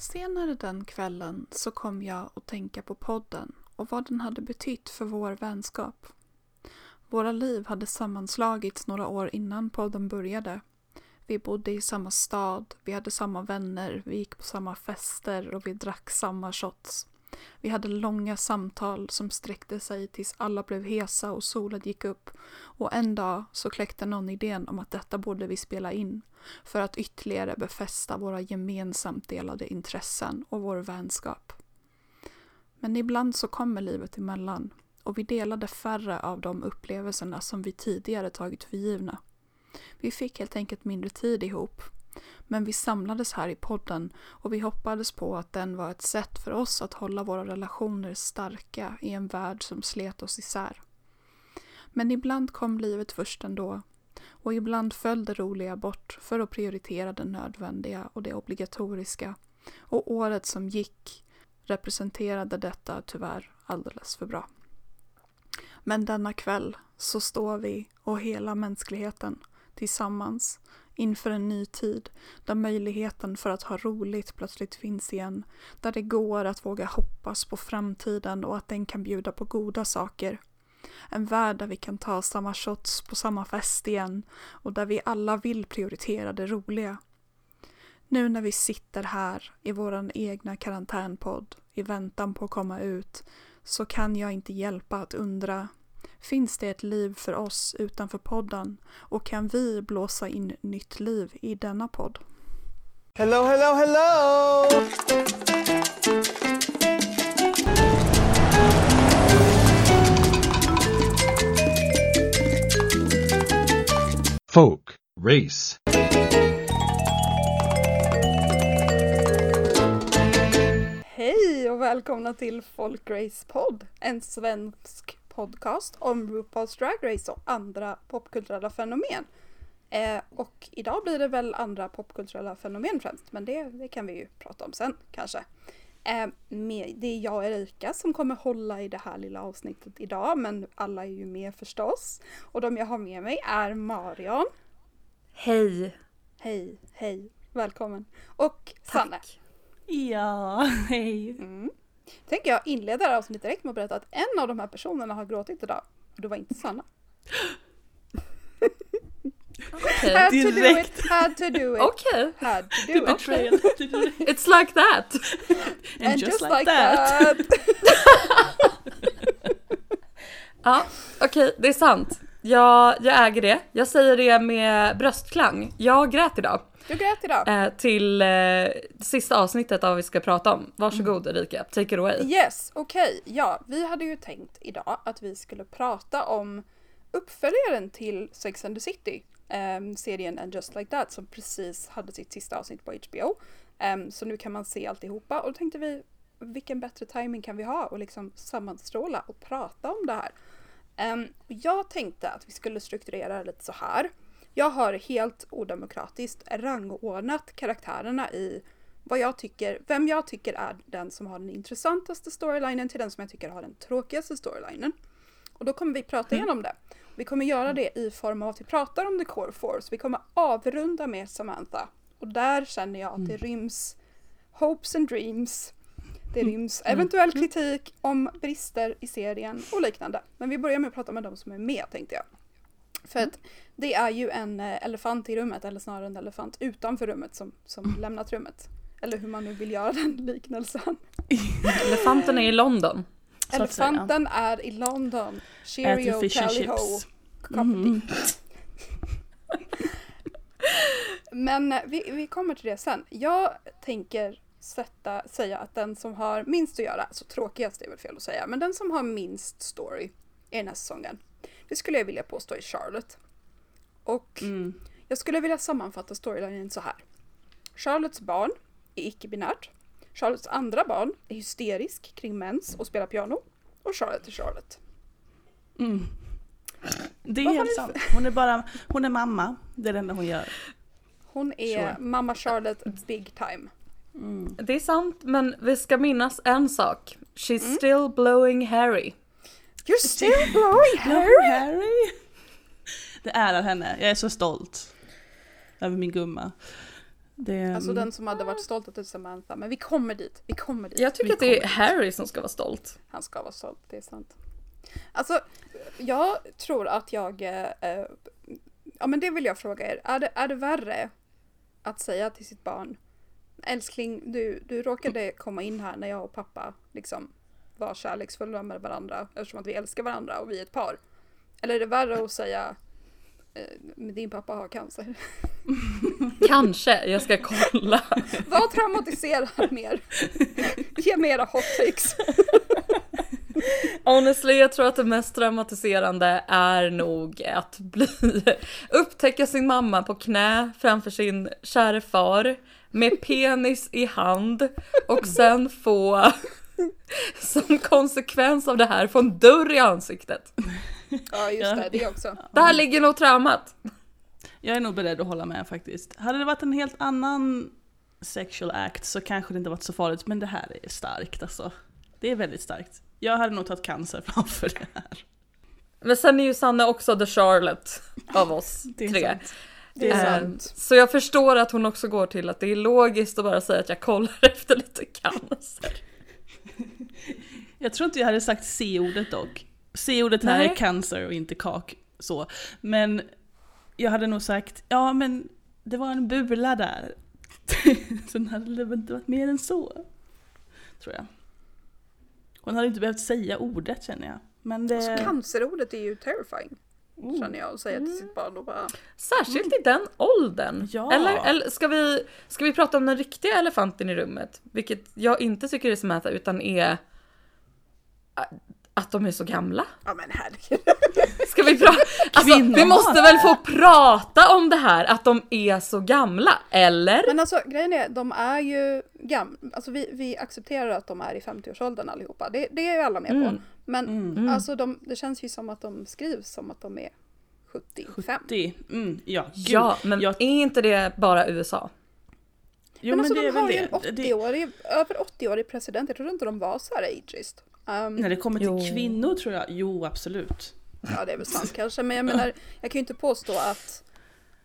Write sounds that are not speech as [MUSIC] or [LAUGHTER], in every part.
Senare den kvällen så kom jag att tänka på podden och vad den hade betytt för vår vänskap. Våra liv hade sammanslagits några år innan podden började. Vi bodde i samma stad, vi hade samma vänner, vi gick på samma fester och vi drack samma shots. Vi hade långa samtal som sträckte sig tills alla blev hesa och solen gick upp. Och en dag så kläckte någon idén om att detta borde vi spela in för att ytterligare befästa våra gemensamt delade intressen och vår vänskap. Men ibland så kommer livet emellan och vi delade färre av de upplevelserna som vi tidigare tagit för givna. Vi fick helt enkelt mindre tid ihop men vi samlades här i podden och vi hoppades på att den var ett sätt för oss att hålla våra relationer starka i en värld som slet oss isär. Men ibland kom livet först ändå och ibland föll det roliga bort för att prioritera det nödvändiga och det obligatoriska. Och året som gick representerade detta tyvärr alldeles för bra. Men denna kväll så står vi och hela mänskligheten tillsammans inför en ny tid där möjligheten för att ha roligt plötsligt finns igen. Där det går att våga hoppas på framtiden och att den kan bjuda på goda saker. En värld där vi kan ta samma shots på samma fest igen och där vi alla vill prioritera det roliga. Nu när vi sitter här i vår egna karantänpodd i väntan på att komma ut så kan jag inte hjälpa att undra Finns det ett liv för oss utanför podden och kan vi blåsa in nytt liv i denna podd? Hello, hello, hello! Folk, race. Hej och välkomna till Folk Race Podd, en svensk podcast om RuPaul's Drag Race och andra popkulturella fenomen. Eh, och idag blir det väl andra popkulturella fenomen främst, men det, det kan vi ju prata om sen kanske. Eh, med, det är jag och Erika som kommer hålla i det här lilla avsnittet idag, men alla är ju med förstås. Och de jag har med mig är Marion. Hej! Hej, hej, välkommen. Och Sanne. Tack. Ja, [LAUGHS] hej. Mm. Tänker jag inleda det här avsnittet direkt med att berätta att en av de här personerna har gråtit idag. Och det var inte Sanna. Okej. Had to do Direkt. it, had to do it, Okej. had to do it. It's like that. And, just, like, that. [LAUGHS] Ja, okej, det är sant. Jag, jag äger det. Jag säger det med bröstklang. Jag grät idag. Du grät idag. Eh, till eh, sista avsnittet av vad vi ska prata om. Varsågod Erika, take it away. Yes, okej. Ja, vi hade ju tänkt idag att vi skulle prata om uppföljaren till Sex and the City. ehm, serien And Just Like That som precis hade sitt sista avsnitt på HBO. Ehm, så nu kan man se alltihopa och då tänkte vi vilken bättre timing kan vi ha och liksom sammanstråla och prata om det här. Ehm, jag tänkte att vi skulle strukturera lite så här. Jag har helt odemokratiskt rangordnat karaktärerna i vad jag tycker, vem jag tycker är den som har den intressantaste storylinen till den som jag tycker har den tråkigaste storylinen. Och då kommer vi prata igenom det. Vi kommer göra det i form av att vi pratar om The Core Force. Vi kommer avrunda med Samantha. Och där känner jag att det ryms hopes and dreams. Det ryms eventuell kritik om brister i serien och liknande. Men vi börjar med att prata med de som är med tänkte jag. För att det är ju en eh, elefant i rummet, eller snarare en elefant utanför rummet som, som lämnat rummet. Eller hur man nu vill göra den [LAUGHS] liknelsen. Elefanten är i London. Elefanten är i London. Cheerio, Äter fish and tally ho. chips. Coffee. Men eh, vi, vi kommer till det sen. Jag tänker sätta, säga att den som har minst att göra, så tråkigast är väl fel att säga, men den som har minst story i den här säsongen, det skulle jag vilja påstå är Charlotte. Och Mm. jag skulle vilja sammanfatta storylinen så här. Charlottes barn är icke-binärt. Charlottes andra barn är hysterisk kring mens och spelar piano. Och Charlotte är Charlotte. Mm. Det är helt sant. Hon är bara, hon är mamma. Det är det enda hon gör. Hon är Sure. mamma Charlotte big time. Mm. Det är sant, men vi ska minnas en sak. She's still blowing Harry. You're still blowing Harry! Harry! Det är henne. Jag är så stolt över min gumma. Det, Alltså den som hade varit stolt över Samantha. Men vi kommer dit, vi kommer dit. Jag tycker Vi att det är kommer dit. Harry som ska vara stolt. Han ska vara stolt, det är sant. Alltså, jag tror att jag... Eh, ja men det vill jag fråga er. Är det, är det värre att säga till sitt barn Älskling, du, du råkade komma in här när jag och pappa liksom var kärleksfulla med varandra eftersom att vi älskar varandra och vi är ett par. Eller är det värre att säga "Men din pappa har cancer? [LAUGHS] Kanske, jag ska kolla. [LAUGHS] Vad traumatiserar mer? Ge mig era hot takes. [LAUGHS] Honestly, jag tror att det mest traumatiserande är nog att bli upptäcka sin mamma på knä framför sin käre far med penis i hand och sen få som konsekvens av det här få en dörr i ansiktet. [LAUGHS] Ja just Ja. det, det också. Där ligger nog traumat. Jag är nog beredd att hålla med faktiskt. Hade det varit en helt annan sexual act så kanske det inte varit så farligt, men det här är starkt alltså. Det är väldigt starkt. Jag hade nog tagit cancer [LAUGHS] framför det här. Men sen är ju Sanna också the Charlotte av oss [LAUGHS] Det är tre. sant. Det är Eh, sant. Så jag förstår att hon också går till att det är logiskt att bara säga att jag kollar efter lite cancer. Jag tror inte jag hade sagt C-ordet dock. C-ordet här Nej. är cancer och inte kak. Så. Men jag hade nog sagt, ja men det var en bula där. [LAUGHS] Sen hade det väl inte varit mer än så. Tror jag. Hon hade inte behövt säga ordet känner jag. Men det... Alltså, cancerordet är ju terrifying. Oh. Känner jag och säga till sitt barn och bara Särskilt i den åldern. Ja. Eller, eller ska, vi, ska vi prata om den riktiga elefanten i rummet? Vilket jag inte tycker är Samantha utan är att de är så gamla. Ja men herregud. [LAUGHS] Ska vi prata? Alltså, vi måste väl få prata om det här, att de är så gamla, eller? Men alltså grejen är, de är ju gamla. Alltså vi, vi accepterar att de är i 50-årsåldern allihopa. Det, det är ju alla med Mm. på. Men Mm. alltså de, det känns ju som att de skrivs som att de är 75. 70. Mm, ja, gud. Ja, men jag- är inte det bara USA? Jo, men alltså det de är väl har ju det. en det. 80-årig, över 80-årig president. Jag trodde inte de var så här ageist. Um, När det kommer till Jo. kvinnor tror jag, jo absolut. Ja det är väl sant kanske. Men jag menar, jag kan ju inte påstå att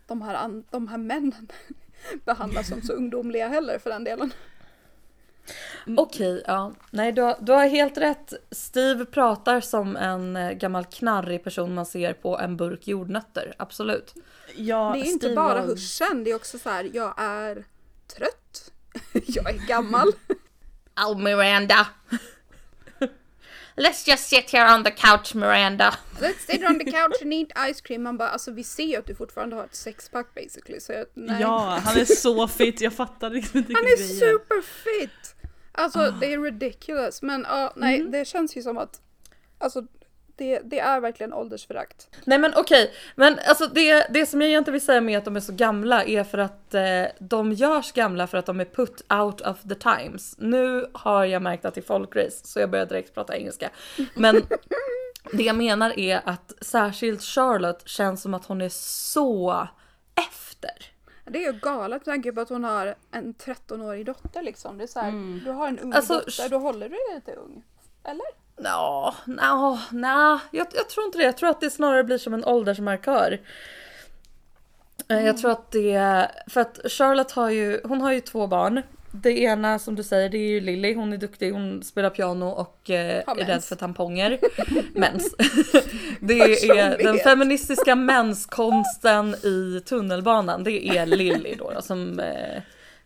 de här, an, de här männen [LAUGHS] behandlas som så ungdomliga heller för den delen. Okej, ja. Nej, du har, du har helt rätt. Steve pratar som en eh, gammal knarrig person man ser på en burk jordnötter. Absolut. Ja, Det är inte Steve bara var- hörseln, det är också så här, jag är trött. [LAUGHS] jag är gammal. [LAUGHS] Oh, Miranda. Let's just sit here on the couch, Miranda. [LAUGHS] Let's sit on the couch and eat ice cream. Man bara, alltså vi ser ju att du fortfarande har ett sexpack basically. Så jag, nej. Ja, han är så fit, jag fattar liksom inte Han är grejen. superfit! Alltså det är ridiculous. Men ja, nej det känns ju som att Alltså det, det är verkligen åldersförakt. Nej men okej, men alltså det, det som jag egentligen vill säga med att de är så gamla är för att eh, de görs gamla för att de är put out of the times. Nu har jag märkt att det är folkrace så jag börjar direkt prata engelska. Men det jag menar är att särskilt Charlotte känns som att hon är så efter. Det är ju galet med tanke på att hon har en 13-årig dotter liksom. Det är så här, du har en ung Alltså, dotter, då håller du dig lite ung. Eller? Ja, no, no, jag, jag tror inte det. Jag tror att det snarare blir som en åldersmarkör. Eh, Jag tror att det, för att Charlotte har ju, hon har ju två barn. Det ena som du säger det är ju Lily, hon är duktig, hon spelar piano och eh, är rädd för tamponger. [LAUGHS] Mens. det är den feministiska menskonsten i tunnelbanan, det är Lily då, då som eh,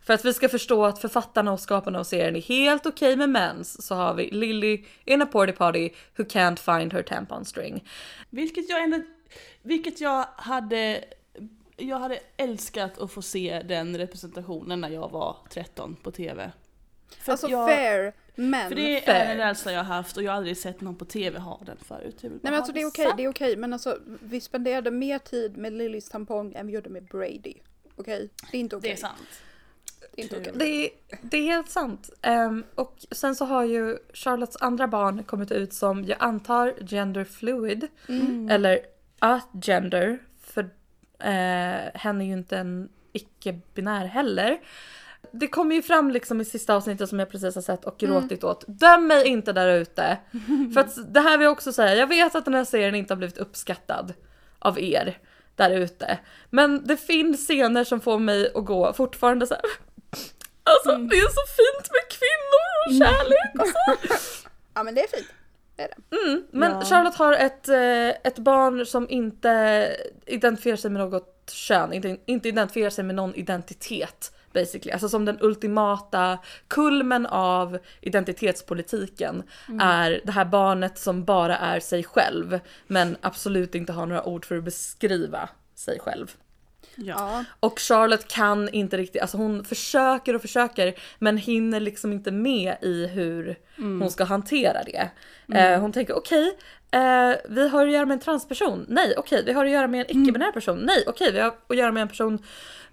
för att vi ska förstå att författarna och skaparna av serien är helt okej med mens så har vi Lily in a porty party who can't find her tampon string. Vilket jag ändå, vilket jag hade, jag hade älskat att få se den representationen när jag var 13 på TV. För Alltså jag, fair, men. För det är fair. en rädsla jag har haft och jag har aldrig sett någon på TV ha den förut. Nej men alltså det är okej, det är okej. Men alltså vi spenderade mer tid med Lillys tampong än vi gjorde med Brady. Okej? Det är inte okej. Det är sant. Det är inte okej. Det är, det är helt sant. Ehm, och sen så har ju Charlottes andra barn kommit ut som jag antar gender fluid. Mm. Eller gender. För eh, hen är ju inte en icke-binär heller. Det kommer ju fram liksom i sista avsnittet som jag precis har sett och gråtit åt. Döm mig inte där ute! [LAUGHS] För att det här vill jag också säga, jag vet att den här serien inte har blivit uppskattad av er. där ute. Men det finns scener som får mig att gå fortfarande så här. Alltså Mm. det är så fint med kvinnor och kärlek och så. [LAUGHS] Ja men det är fint. Det är det. Mm, men Ja. Charlotte har ett, eh, ett barn som inte identifierar sig med något kön, inte, inte identifierar sig med någon identitet basically. Alltså som den ultimata kulmen av identitetspolitiken är det här barnet som bara är sig själv men absolut inte har några ord för att beskriva sig själv. Ja. Och Charlotte kan inte riktigt, alltså hon försöker och försöker men hinner liksom inte med i hur hon ska hantera det. Eh, hon tänker okej, eh, vi har att göra med en transperson. Nej, okej, vi har att göra med en icke-binär person. Nej, okej, vi har att göra med en person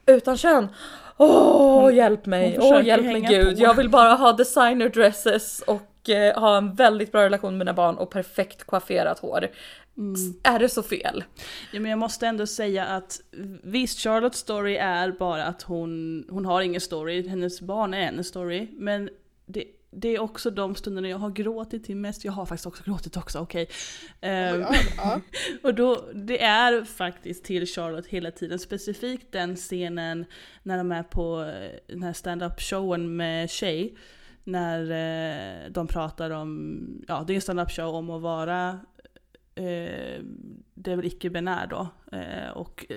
utan kön. Åh, hjälp mig, åh försöker hjälp mig gud. på. Jag vill bara ha designer dresses och eh, ha en väldigt bra relation med mina barn och perfekt coifferat hår. S- Är det så fel? Ja, men jag måste ändå säga att visst, Charlottes story är bara att hon, hon har ingen story, hennes barn är en story. Men det, det är också de stunderna jag har gråtit till mest. Jag har faktiskt också gråtit också, okej. Ehm, Ja, ja. [LAUGHS] och då, det är faktiskt till Charlotte hela tiden. Specifikt den scenen när de är på eh, den här stand-up showen med Shay. När eh, de pratar om, ja det är en stand-up show om att vara, eh, det är väl icke-binär då. Eh, och eh,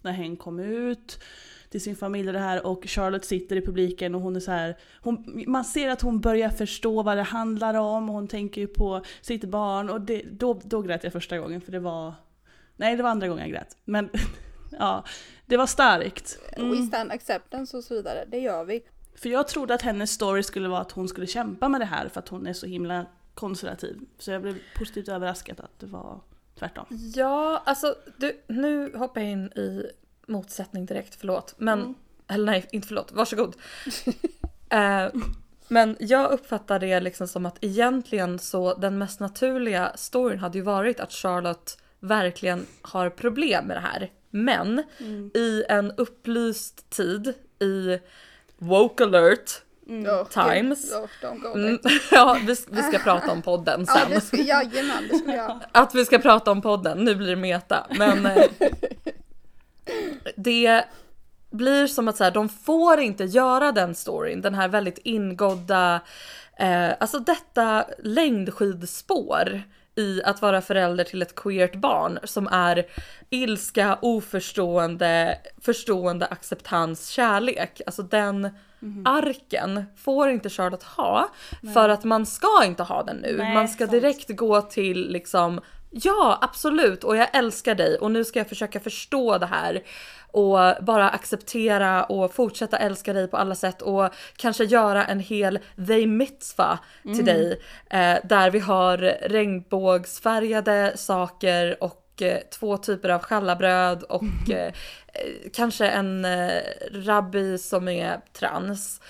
när hen kom ut till sin familj och det här och Charlotte sitter i publiken och hon är så här, hon, man ser att hon börjar förstå vad det handlar om och hon tänker ju på sitt barn och det, då, då grät jag första gången för det var, nej det var andra gången jag grät. Men [LAUGHS] ja, det var starkt. We Mm. stand acceptance och så vidare. Det gör vi. För jag trodde att hennes story skulle vara att hon skulle kämpa med det här för att hon är så himla konservativ. Så jag blev positivt överraskad att det var tvärtom. Ja, alltså du, nu hoppar jag in i motsättning direkt, förlåt. Men, Mm. eller nej, inte förlåt, varsågod. [LAUGHS] eh, men jag uppfattar det liksom som att egentligen så den mest naturliga storyn hade ju varit att Charlotte verkligen har problem med det här. Men Mm. i en upplyst tid i woke alert Oh, Times. Oh, don't go Mm, [LAUGHS] ja, vi, vi ska prata om podden Ja, sen. det ska, jajamän, det ska göra. [LAUGHS] Att vi ska prata om podden, nu blir det meta. Men eh, det blir som att så här, de får inte göra den storyn, den här väldigt ingodda, eh, alltså detta längdskidspår i att vara förälder till ett queert barn som är ilska, oförstående, förstående, acceptans, kärlek. Alltså den arken får inte Charlotte ha för att man ska inte ha den nu. Nej, man ska sant. direkt gå till liksom Ja, absolut. Och jag älskar dig. Och nu ska jag försöka förstå det här och bara acceptera och fortsätta älska dig på alla sätt och kanske göra en hel they mitzva till dig eh, där vi har regnbågsfärgade saker och eh, två typer av challabröd och [LAUGHS] eh, eh, kanske en eh, rabbi som är trans.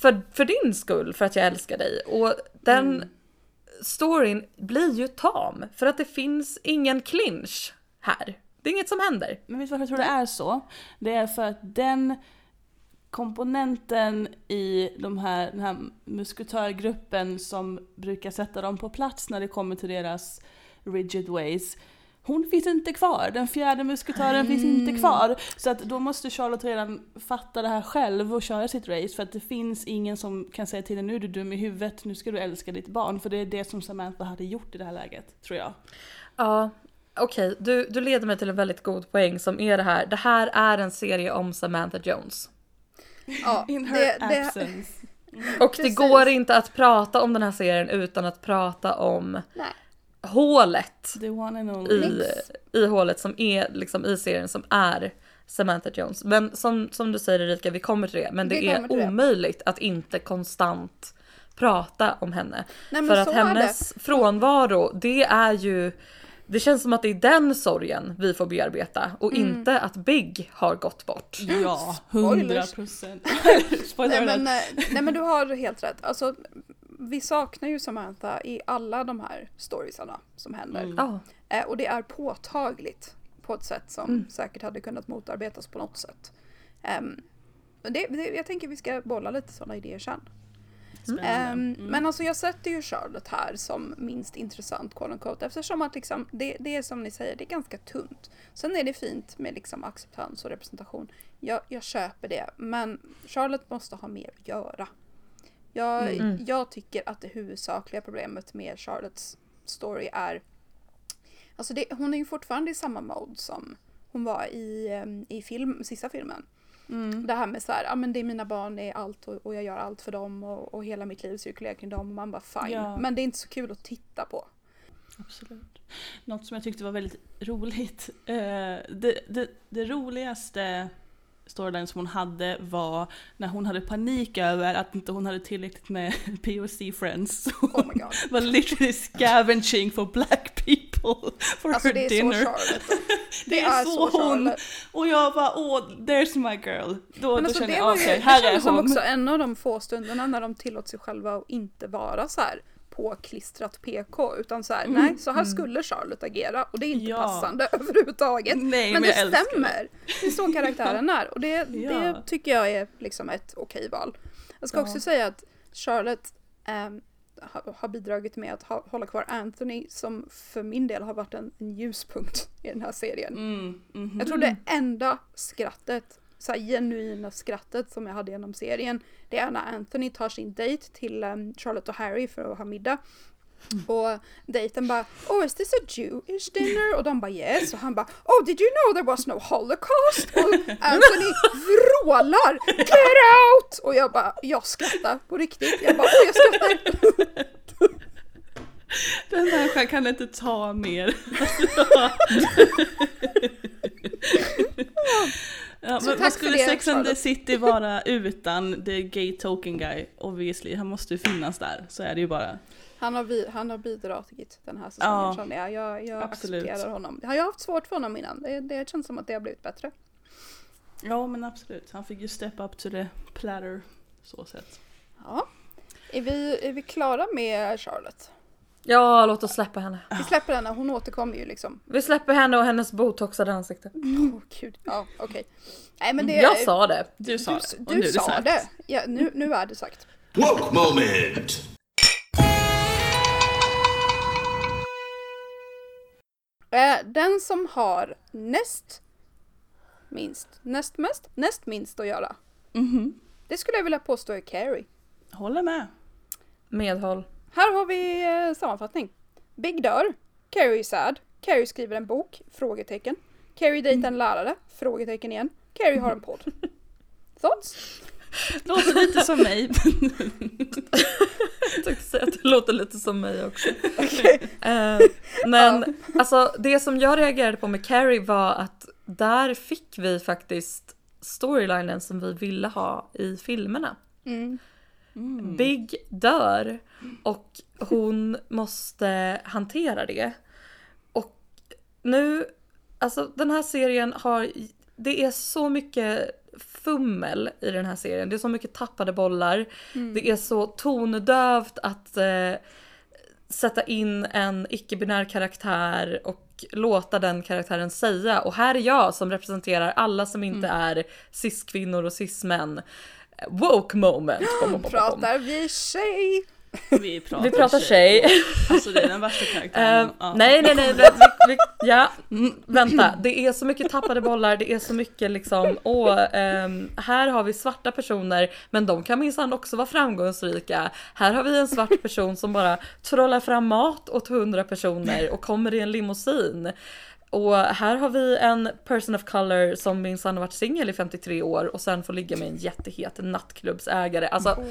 För, för din skull, för att jag älskar dig. Och den storyn blir ju tam för att det finns ingen clinch här. Det är inget som händer. Men vet du varför jag tror det är så? Det är för att den komponenten i de här, den här musketörgruppen som brukar sätta dem på plats när det kommer till deras rigid ways. Hon finns inte kvar, den fjärde musketören finns inte kvar. Så att då måste Charlotte redan fatta det här själv och köra sitt race för att det finns ingen som kan säga till henne nu är du dum i huvudet, nu ska du älska ditt barn. För det är det som Samantha hade gjort i det här läget, tror jag. Ja, okej. Du, du leder mig till en väldigt god poäng som är det här. Det här är en serie om Samantha Jones. Ja, [LAUGHS] In her det, det, absence. [LAUGHS] Och Precis. det går inte att prata om den här serien utan att prata om nej. Hålet The one and only. i, i hålet som är liksom i serien som är Samantha Jones. Men som, som du säger Erika, vi kommer till det. Men det är till det. omöjligt att inte konstant prata om henne. Nej, För att hennes frånvaro, det är ju det känns som att det är den sorgen vi får bearbeta och Mm. inte att Big har gått bort. Ja, hundra procent. [LAUGHS] Nej men, eh, nej men du har helt rätt. Alltså, vi saknar ju Samantha i alla de här storiesarna som händer. Mm. Eh, och det är påtagligt på ett sätt som Mm. säkert hade kunnat motarbetas på något sätt. Men det, det, jag tänker vi ska bolla lite sådana idéer sen. Ehm, Mm. Men alltså jag sätter ju Charlotte här som minst intressant quote unquote, eftersom att liksom, det, det är som ni säger, det är ganska tunt. Sen är det fint med liksom acceptans och representation. Jag, jag köper det, men Charlotte måste ha mer att göra. Jag, Mm. jag tycker att det huvudsakliga problemet med Charlottes story är Alltså det, hon är ju fortfarande i samma mode som hon var i, em, i film, sista filmen. Mm. Det här med så här, ja men det är mina barn, det är allt och, och jag gör allt för dem och, och hela mitt liv cirkulerar kring dem och man bara fine. Ja. Men det är inte så kul att titta på. Absolut. Något som jag tyckte var väldigt roligt. Eh, det, det, det roligaste storyline som hon hade var när hon hade panik över att inte hon hade tillräckligt med [LAUGHS] POC friends. [LAUGHS] Så Oh hon god. var literally scavenging for black people for Alltså her det dinner. så Charlotte. [LAUGHS] det är så hon! Charlotte. Och jag bara åh, there's my girl. Då, Men då alltså kände det jag okej, det här är kändes som hon. också en av de få stunderna när de tillåt sig själva att inte vara så här påklistrat PK utan så här, nej så här skulle Charlotte agera och det är inte Ja. passande [LAUGHS] överhuvudtaget. Nej, Men men det stämmer. Det är så karaktären är och det, [LAUGHS] det Ja. tycker jag är liksom ett okej val. Jag ska Ja. också säga att Charlotte ha- har bidragit med att hålla kvar Anthony som för min del har varit en, ljuspunkt i den här serien. Mm, mhm. Jag tror det enda skrattet, så här genuina skrattet som jag hade genom serien, det är när Anthony tar sin dejt till em, Charlotte och Harry för att ha middag. Och dejten bara Oh is this a Jewish dinner? Och de bara yes. Och han bara Oh did you know there was no holocaust? Och Anthony vrålar Get out! Och jag bara jag skrattar på riktigt. Jag bara "Oj, jag skrattar. Den människan kan inte ta mer. [LAUGHS] [LAUGHS] ja, men vad skulle det, Sex and the. City vara utan the gay token guy? Obviously, han måste ju finnas där. Så är det ju bara. Han har, han har bidragit den här säsongen Ja, känner jag. Jag, jag absolut. accepterar honom. Jag har haft svårt för honom innan. Det, det känns som att det har blivit bättre. Ja men absolut, han fick ju step up to the platter. Så sett. Ja. Är vi, är vi klara med Charlotte? Ja, låt oss släppa henne. Vi släpper henne, hon återkommer ju liksom. Vi släpper henne och hennes botoxade ansikte. Åh gud, ja okej. Nej men det... Jag sa det. Du sa Du, det. du nu är det sa sagt. det. Ja, nu, nu är det sagt. Woke moment. Eh, den som har näst minst, näst mest, näst minst att göra. Mhm. Det skulle jag vilja påstå är Carrie. Håller med. Medhåll. Här har vi eh, sammanfattning. Big dör. Carrie är sad. Carrie skriver en bok? Frågetecken. Carrie dejtar en lärare? Frågetecken igen. Carrie har en podd. [LAUGHS] Thoughts? Låter lite som mig. [LAUGHS] Jag tänkte säga att det låter lite som mig också. Okej. Eh, men alltså det som jag reagerade på med Carrie var att där fick vi faktiskt storylinen som vi ville ha i filmerna. Mm. Big dör och hon måste hantera det. Och nu, alltså den här serien har, det är så mycket fummel i den här serien. Det är så mycket tappade bollar. Det är så tondövt att eh, sätta in en icke-binär karaktär och låta den karaktären säga och här är jag som representerar alla som inte är cis-kvinnor och cis-män. Woke moment. Bom, bom, bom, bom. Pratar vi tjej? Vi pratar, Vi pratar tjej. Alltså det är den värsta karaktären. Eh, Ja. nej, nej, nej, nej vi, vi, ja, mm, vänta. Det är så mycket tappade bollar, det är så mycket liksom, åh, ehm, här har vi svarta personer, men de kan minsann också vara framgångsrika. Här har vi en svart person som bara trollar fram mat åt hundra personer och kommer i en limousin. Och här har vi en person of color som minsann har varit singel i 53 år och sen får ligga med en jättehet nattklubbsägare. Alltså,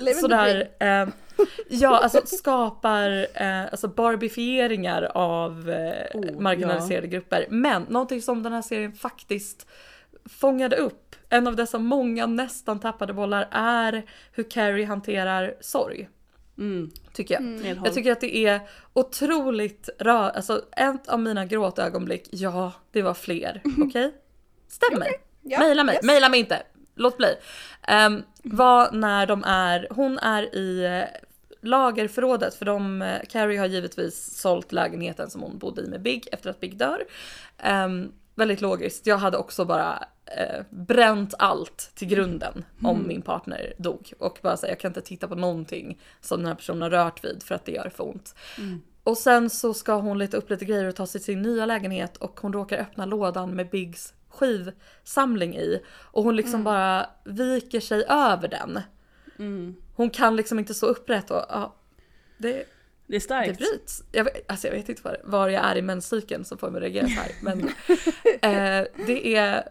dream. sådär, eh, ja alltså skapar eh, alltså barbifieringar av eh, Oh, marginaliserade grupper. Men någonting som den här serien faktiskt fångade upp, en av dessa många nästan tappade bollar, är hur Carrie hanterar sorg. Mm. Tycker jag. Medhåll. Jag tycker att det är otroligt rör, alltså ett av mina gråtögonblick, ja det var fler, [LAUGHS] okej? Stämmer. Ja, Maila mig, yes. maila mig inte. Låt bli. Um, var när de är, hon är i eh, lagerförrådet för de, eh, Carrie har givetvis sålt lägenheten som hon bodde i med Big efter att Big dör. Ehm, väldigt logiskt. Jag hade också bara eh, bränt allt till grunden om min partner dog. Och bara säga jag kan inte titta på någonting som den här personen har rört vid för att det gör för ont. Och sen så ska hon leta upp lite grejer och ta sig till sin nya lägenhet och hon råkar öppna lådan med Biggs skivsamling i. Och hon liksom bara viker sig över den. Hon kan liksom inte stå upprätt och ja, det, Det är det starkt. bryts. Jag vet, alltså jag vet inte var, var jag är i menscykeln som får mig att reagera så här. [LAUGHS] Men eh, det, är,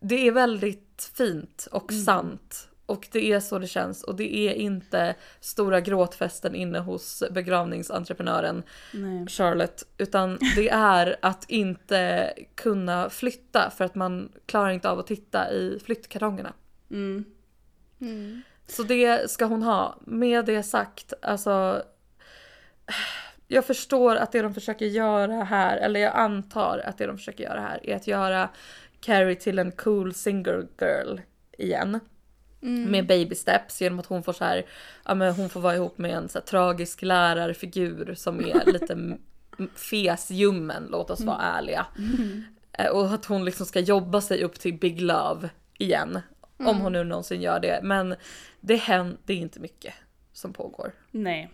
det är väldigt fint och sant. Och det är så det känns. Och det är inte stora gråtfesten inne hos begravningsentreprenören Nej. Charlotte. Utan det är att inte kunna flytta för att man klarar inte av att titta i flyttkartongerna. Mm. Så det ska hon ha. Med det sagt, alltså. Jag förstår att det de försöker göra här, eller jag antar att det de försöker göra här är att göra Carrie till en cool single girl igen. Med baby steps genom att hon får så här, ja men hon får vara ihop med en så här tragisk lärarfigur som är [LAUGHS] lite fesljummen, låt oss vara ärliga. Eh, Och att hon liksom ska jobba sig upp till big love igen. Om hon nu någonsin gör det. Men det händer inte mycket som pågår Nej.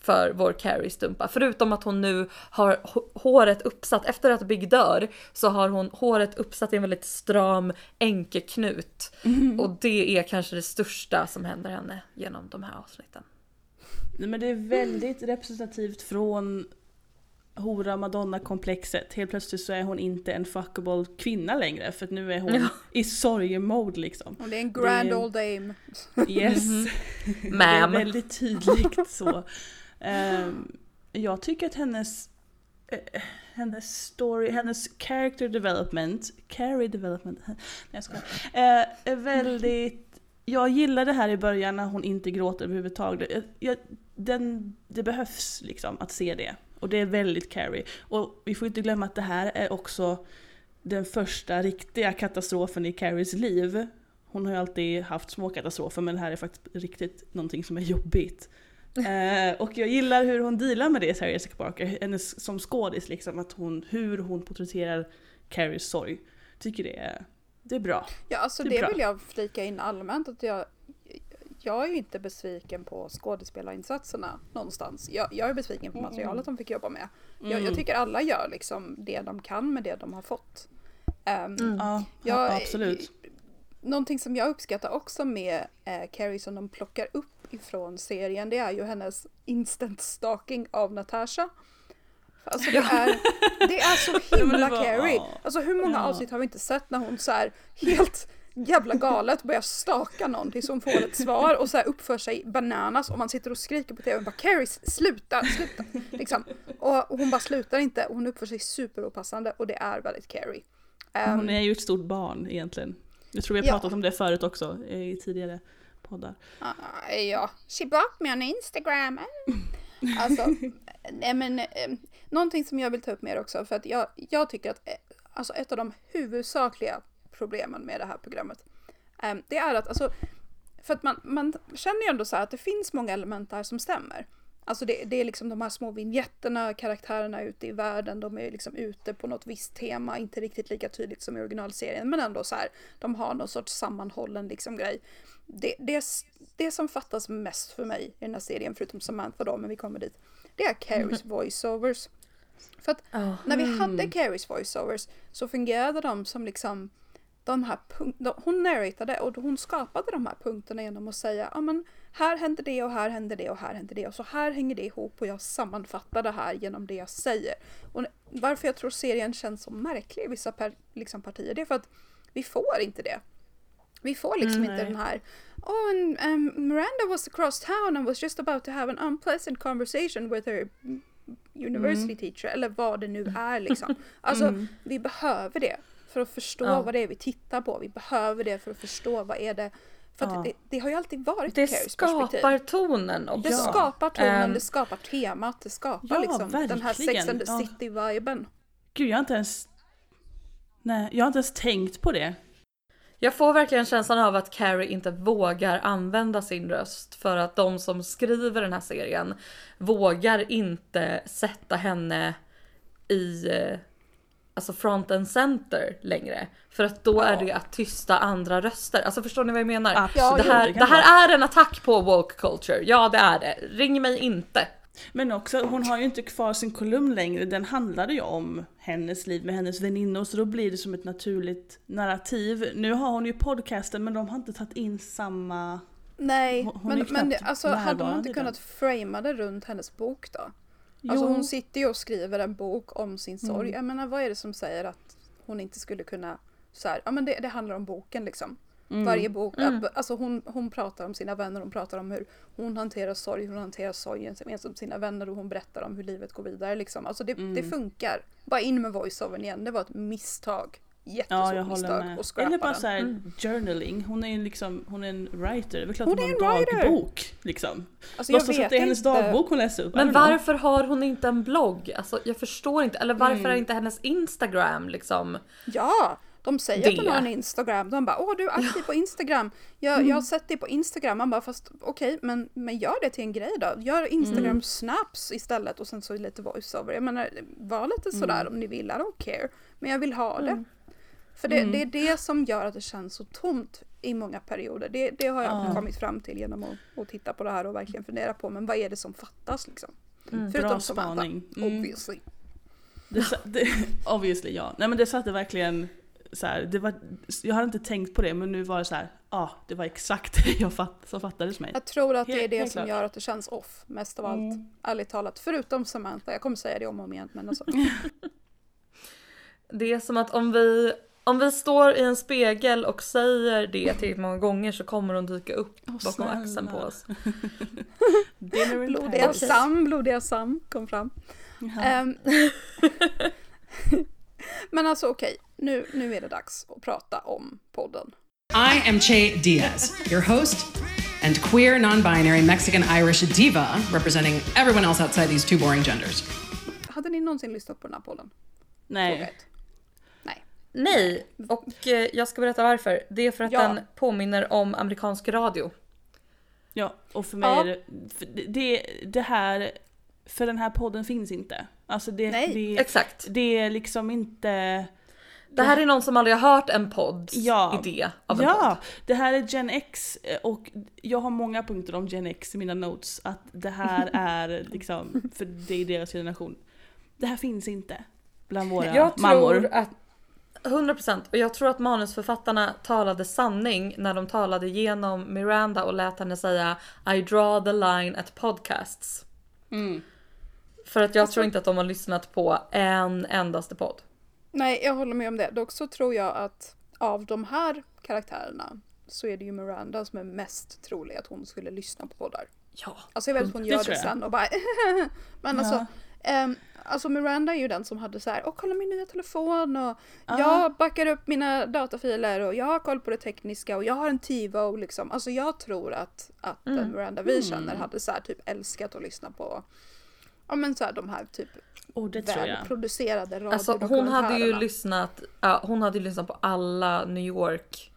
För vår Carrie Stumpa. Förutom att hon nu har håret uppsatt, efter att Big dör så har hon håret uppsatt i en väldigt stram enkeknut. Och det är kanske det största som händer henne genom de här avsnitten. Nej, men det är väldigt representativt från hora madonna-komplexet. Helt plötsligt så är hon inte en fuckable kvinna längre för att nu är hon Ja. i sorgemode liksom. Och det är en grand Det- old dame. Yes. [LAUGHS] Det är väldigt tydligt så. Ehm, jag tycker att hennes, eh, hennes story, hennes character development, carry development, [LAUGHS] nej jag skojar, eh, är väldigt jag gillar det här i början när hon inte gråter överhuvudtaget. Jag, jag, den, det behövs liksom att se det. Och det är väldigt Carrie. Och vi får inte glömma att det här är också den första riktiga katastrofen i Carries liv. Hon har ju alltid haft små katastrofer men det här är faktiskt riktigt någonting som är jobbigt eh, och jag gillar hur hon dealar med det, Sarah Jessica Parker, hennes, som skådis liksom, att hon, hur hon porträtterar Carries sorg. Tycker det är, det är bra. Ja, alltså Det det vill jag flika in allmänt att jag jag är ju inte besviken på skådespelarinsatserna någonstans. Jag, jag är besviken på materialet de fick jobba med. Jag, jag tycker alla gör liksom det de kan med det de har fått. Ehm, Ja, jag- absolut. Någonting som jag uppskattar också med eh, Carrie som de plockar upp ifrån serien det är ju hennes instant stalking av Natasha. Alltså det är, det är så [LAUGHS] himla Carrie. ja. Alltså hur många Ja. avsnitt har vi inte sett när hon så här helt jävla galet börjar staka någon tills hon får ett svar och så här uppför sig bananas och man sitter och skriker på tv och bara Carrie sluta, sluta. Liksom. Och hon bara slutar inte och hon uppför sig superopassande och det är väldigt Carrie. Ehm, Hon är ju ett stort barn egentligen. Jag tror vi har Ja. pratat om det förut också i tidigare poddar. Ah, ja, she blocked me on Instagram. [LAUGHS] Alltså, nej men eh, någonting som jag vill ta upp mer också för att jag, jag tycker att eh, alltså ett av de huvudsakliga problemen med det här programmet eh, det är att alltså för att man, man känner ju ändå så här att det finns många element där som stämmer. Alltså det, det är liksom de här små vinjetterna, karaktärerna ute i världen, de är liksom ute på något visst tema, inte riktigt lika tydligt som i originalserien, men ändå så här, de har någon sorts sammanhållen liksom grej. Det, det, det som fattas mest för mig i den här serien, förutom Samantha då, men vi kommer dit, det är Carries voiceovers. För att Ja. när vi hade Carries voiceovers så fungerade de som liksom de här punk- de, hon narratade och hon skapade de här punkterna genom att säga ja men här händer det och här händer det och här händer det och så här hänger det ihop och jag sammanfattar det här genom det jag säger. Och varför jag tror serien känns så märklig i vissa per, liksom partier det är för att vi får inte det. Vi får liksom Mm, inte nej. den här Oh and um, Miranda was across town and was just about to have an unpleasant conversation with her university teacher eller vad det nu är liksom. [LAUGHS] Alltså Mm. vi behöver det för att förstå Ja. vad det är vi tittar på. Vi behöver det för att förstå vad är det. För Ja. det, det har ju alltid varit Det perspektiv. skapar tonen också. Det skapar tonen, Ehm, det skapar temat, det skapar Ja, liksom den här Sex verkligen. and the. City-viben. Gud, jag har inte ens... Nej, jag har inte ens tänkt på det. Jag får verkligen känslan av att Carrie inte vågar använda sin röst för att de som skriver den här serien vågar inte sätta henne i, eh, alltså front and center längre. För att då är det att tysta andra röster. Alltså förstår ni vad jag menar? Absolut, det, här, det här är en attack på woke culture. Ja det är det. Ring mig inte. Men också, hon har ju inte kvar sin kolumn längre, den handlade ju om hennes liv med hennes väninnor så då blir det som ett naturligt narrativ. Nu har hon ju podcasten men de har inte tagit in samma... Nej, Hon- hon men, men det, alltså, hade man inte kunnat framea det runt hennes bok då? Alltså Jo. hon sitter ju och skriver en bok om sin sorg. Mm. Jag menar vad är det som säger att hon inte skulle kunna så här, ja men det, det handlar om boken liksom. Mm. Varje bok, alltså hon, hon pratar om sina vänner, hon pratar om hur hon hanterar sorg, hon hanterar sorgen med sina vänner och hon berättar om hur livet går vidare liksom. Alltså det, Mm. det funkar. Bara in med voiceovern igen, det var ett misstag. Ja, Jättestort jag håller misstag med. och scrappa Eller bara såhär journaling, hon är ju liksom, hon är en writer, det är väl klart Hon hon, är har en dagbok liksom. Alltså, Låtsas att det är hennes inte. dagbok hon läser upp. Men varför har hon inte en blogg? Alltså jag förstår inte. Eller varför Mm. är inte hennes Instagram liksom? Ja, de säger att de Det. har en Instagram. De bara åh du är aktiv på Instagram. Jag, Mm. jag har sett dig på Instagram. Man bara fast okej men, men gör det till en grej då. Gör Instagram Mm. snaps istället och sen så lite voiceover. Jag menar var Mm. lite sådär om ni vill. I don't care. Men jag vill ha det. För det, Mm. det är det som gör att det känns så tomt i många perioder. Det, det har jag Ja. kommit fram till genom att, att titta på det här och verkligen fundera på. Men vad är det som fattas liksom? Bra Samantha, spaning. Mm. obviously. Det, det, [LAUGHS] obviously ja. Nej men det satte verkligen så här, det var, jag hade inte tänkt på det men nu var det så här, ja ah, det var exakt [LAUGHS] det jag fatt, som fattades mig. Jag tror att det är det helt som klart. gör att det känns off mest av allt. Mm. Ärligt talat. Förutom Samantha. Jag kommer säga det om och om igen. Men alltså. [LAUGHS] Det är som att om vi, om vi står i en spegel och säger det tillräckligt många gånger så kommer de dyka upp bakom snälla. axeln på oss. [LAUGHS] Blodiga. Sam, blodiga Sam kom fram. Ehm, men alltså okej, nu, nu är det dags att prata om podden. I am Che Diaz, your host and queer, non binary, Mexican Irish diva representing everyone else outside these two boring genders. Hade ni någonsin lyssnat på den här podden? Nej. Nej. Nej, och eh, jag ska berätta varför. Det är för att Ja. den påminner om amerikansk radio. Ja, och för mig Ja. är det, för det- det, det här, för den här podden finns inte. Alltså det, Nej, det, Exakt. det är liksom inte... Det här är någon som aldrig har hört en podds Ja. idé av en Ja, podd. det här är Gen X eh, och jag har många punkter om Gen X i mina notes. Att det här [LAUGHS] är liksom, för det är deras generation. Det här finns inte bland våra Jag tror mammor. att 100% och jag tror att manusförfattarna talade sanning när de talade genom Miranda och lät henne säga I draw the line at podcasts. Mm. För att jag tror inte att de har lyssnat på en endaste podd. Nej, jag håller med om det. Dock så tror jag att av de här karaktärerna så är det ju Miranda som är mest trolig att hon skulle lyssna på poddar. Ja. Alltså jag vet att hon Det gör det jag. sen och bara [LAUGHS] Men alltså, ehm, alltså Miranda är ju den som hade så här, åh kolla min nya telefon och jag backar upp mina datafiler och jag har koll på det tekniska och jag har en TiVo liksom. Alltså jag tror att, att Mm. den Miranda vi känner hade så här typ älskat att lyssna på Ja men så här de här typ Och det tror jag. välproducerade Alltså hon hade ju lyssnat, ja, hon hade ju lyssnat på alla New York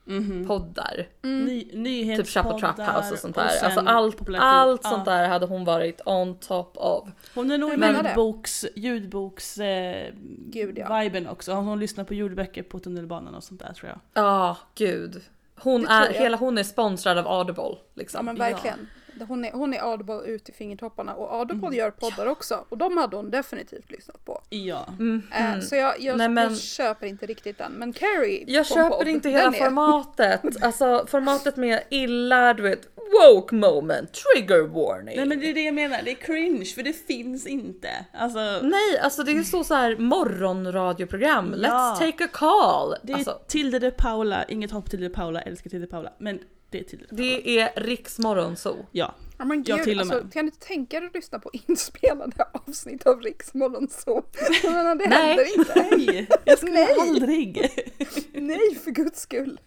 poddar. Ny, Typ Chapo Trap House och sånt där. sen Alltså allt, allt ja. sånt där hade hon varit on top of. Hon är nog ljudboks, ljudboks eh, Gud, ja. viben också. Hon lyssnar på ljudböcker på tunnelbanan och sånt där tror jag. Ja, gud. Hon är, hela hon är sponsrad av Audible. Liksom. Ja men verkligen. Hon är, hon är Audible ut i fingertopparna och Audible gör poddar också och de hade hon definitivt lyssnat på. Ja. Eh, så jag, jag, Mm. Nej, men- jag köper inte riktigt den. Men Carrie Jag köper podd, inte hela är- formatet. [LAUGHS] Alltså formatet med illa, du vet, woke moment, trigger warning. Nej men det är det jag menar, det är cringe för det finns inte. Alltså, Nej, alltså det är så, så här morgonradioprogram. Ja. Let's take a call. det är Alltså, Tilde de Paula, inget hopp till de Paula, älskar Tilde de Paula. Men det är Paula. det är Riksmorgonzoo. Ja. Ja, men Ja, gud, till och alltså, med. kan du inte tänka dig att lyssna på [LAUGHS] inspelade avsnitt av Riksmorgon? Jag det Nej. händer inte. Nej, jag skulle Nej. aldrig. [LAUGHS] Nej, för guds skull.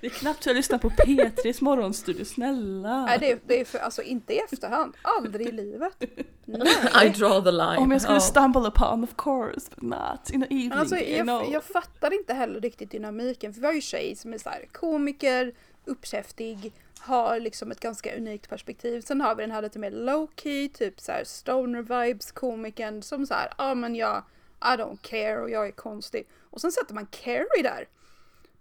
Det är knappt så jag lyssnar på P3s morgonstudio, snälla. Nej, det är, det är för, alltså inte i efterhand. Aldrig i livet. [LAUGHS] I Nej. draw the line. Om jag skulle Ja. stumble upon of course, but not in the evening. Men alltså, you jag, know. jag fattar inte heller riktigt dynamiken. För vi har ju tjej som är så här, komiker, uppkäftig, har liksom ett ganska unikt perspektiv. Sen har vi den här lite mer low key, typ så här stoner vibes komikern som så här, ja men jag I don't care och jag är konstig. Och sen sätter man Carrie där.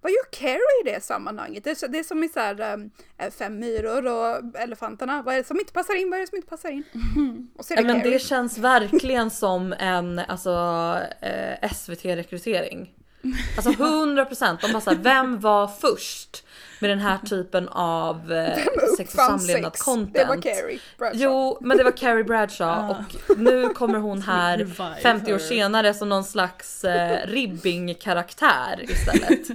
Vad gör Carrie i det sammanhanget? Det är, det är som i så här, um, fem myror och elefanterna. Vad är det som inte passar in? Vad är det som inte passar in? Och så är det men Carrie. det känns verkligen som en alltså, eh, SVT-rekrytering. Alltså 100% de bara såhär, vem var först med den här typen av eh, sex och samlevnad sex. content? Det var Carrie Bradshaw. Jo, men det var Carrie Bradshaw och nu kommer hon här [LAUGHS] Revive 50 år senare som någon slags eh, ribbing-karaktär istället.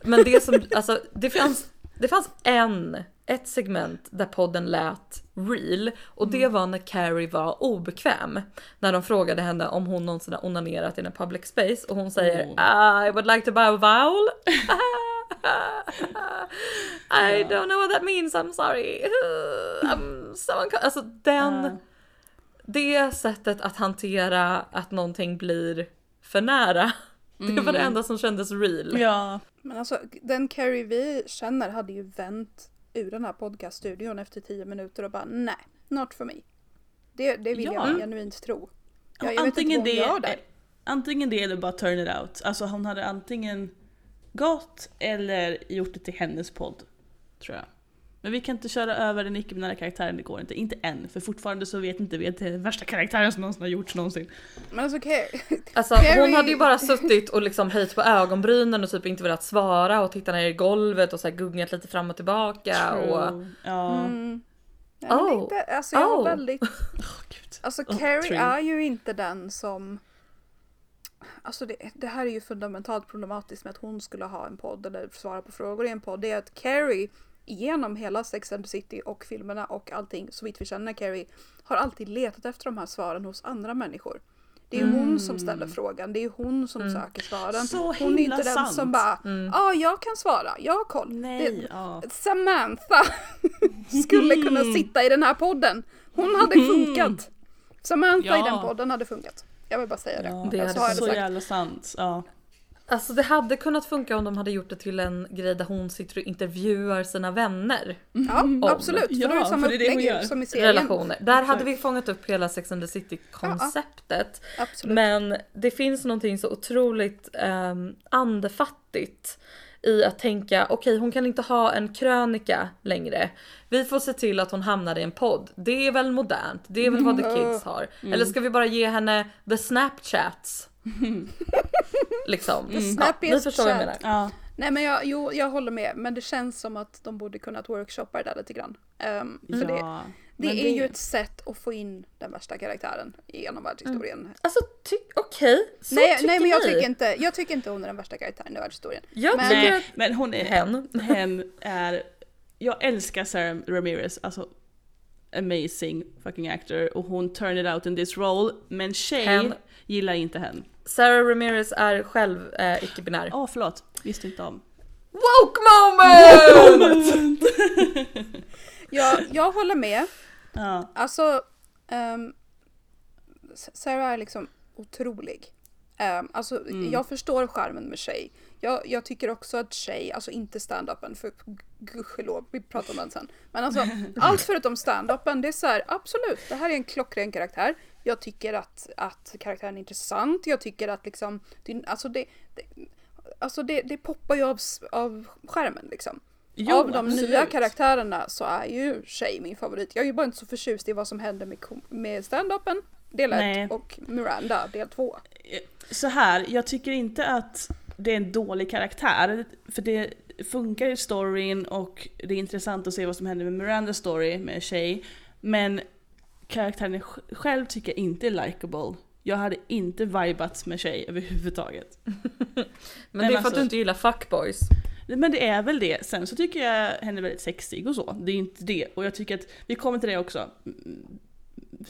Men det som, alltså det fanns, det fanns en, ett segment där podden lät real och det var när Carrie var obekväm. När de frågade henne om hon någonsin har onanerat i en public space och hon säger I would like to buy a vowel. [LAUGHS] [LAUGHS] I don't know what that means, I'm sorry. [LAUGHS] I'm so unco-" Alltså den, Ja. det sättet att hantera att någonting blir för nära. [LAUGHS] Det var det enda som kändes real. Ja, Men alltså den Carrie vi känner hade ju vänt ur den här podcaststudion efter tio minuter och bara nej, not for me. Det, det vill Ja. jag genuint tro. Jag, jag antingen, vet inte vad hon det, gör där. antingen det eller bara turn it out. Alltså hon hade antingen gått eller gjort det till hennes podd. Tror jag. Men vi kan inte köra över den icke-binära karaktären, det går inte. Inte än, för fortfarande så vet inte vi att det är den värsta karaktären som någonsin har gjorts någonsin. Men alltså Carrie, Alltså Carrie- hon hade ju bara suttit och liksom höjt på ögonbrynen och typ inte velat svara och tittat ner i golvet och så här gungat lite fram och tillbaka och True. Ja. mm, nej, Oh. inte, alltså jag har Oh. väldigt, [LAUGHS] Åh, gud. alltså Oh, Carrie true. är ju inte den som Alltså det, det här är ju fundamentalt problematiskt med att hon skulle ha en podd eller svara på frågor i en podd. Det är att Carrie genom hela Sex and the City och filmerna och allting, så vitt vi känner Carrie, har alltid letat efter de här svaren hos andra människor. Det är ju hon som ställer frågan, det är hon som söker svaren. Mm. Så hon är inte den sant. som bara, ja jag kan svara, jag har koll. Nej, Det- ja. Samantha [LAUGHS] skulle kunna [LAUGHS] sitta i den här podden. Hon hade [LAUGHS] funkat. Samantha i Ja. den podden hade funkat. Jag vill bara säga det. ja. Det så jag det Så sagt. jävla sant. Ja. Alltså det hade kunnat funka om de hade gjort det till en grej där hon sitter och intervjuar sina vänner. Ja, absolut. För Ja, då är det samma för det är det som i serien. Relationer. Där hade vi fångat upp hela Sex and the City konceptet. Absolut. Men det finns någonting så otroligt um, andefattigt i att tänka okej hon kan inte ha en krönika längre. Vi får se till att hon hamnar i en podd. Det är väl modernt. Det är väl vad the [LAUGHS] kids har. Eller ska vi bara ge henne the snapchats? [LAUGHS] liksom. Ja, ni förstår vad jag menar. Ja. Nej men jag, jo, jag håller med. Men det känns som att de borde kunnat workshoppa det där lite grann. Ehm, för det, ja. det är ju ett sätt att få in den värsta karaktären genom världshistorien. Alltså ty- okej, så Nej, tycker nej men jag tycker, inte, jag tycker inte hon är den värsta karaktären i världshistorien. Jag Men- tycker Nej, men hon är... hen. Hen [LAUGHS] är... Jag älskar Sarah Ramirez, alltså amazing fucking actor och hon turned it out in this role men Shay Hen. gillar inte henne. Sarah Ramirez är själv eh, icke-binär. Åh förlåt, visste inte om. Woke moment! [LAUGHS] [LAUGHS] Jag, jag håller med. Ja. Alltså, ehm, Sarah är liksom otrolig. Um, alltså, jag förstår charmen med Shay. Jag, jag tycker också att Shay, alltså inte stand-upen, för gudskelov, vi pratar om den sen. Men alltså, [LAUGHS] allt förutom stand-upen, det är så här, absolut, det här är en klockren karaktär. Jag tycker att, att karaktären är intressant, jag tycker att liksom, det, alltså det, det, alltså det, det poppar ju av, av skärmen liksom. Jo, av de absolut. nya karaktärerna så är ju Shay min favorit. Jag är ju bara inte så förtjust i vad som händer med, med stand-upen del 1 Nej. och Miranda del 2. Så här, jag tycker inte att det är en dålig karaktär, för det funkar i storyn och det är intressant att se vad som händer med Mirandas story med Shay. Men karaktären sj- själv tycker jag inte är likable. Jag hade inte vibat med Shay överhuvudtaget. [LAUGHS] Men Men det är för alltså- att du inte gillar fuckboys. Men det är väl det. Sen så tycker jag henne är väldigt sexig och så. Det är inte det. Och jag tycker att, vi kommer till det också. Mm,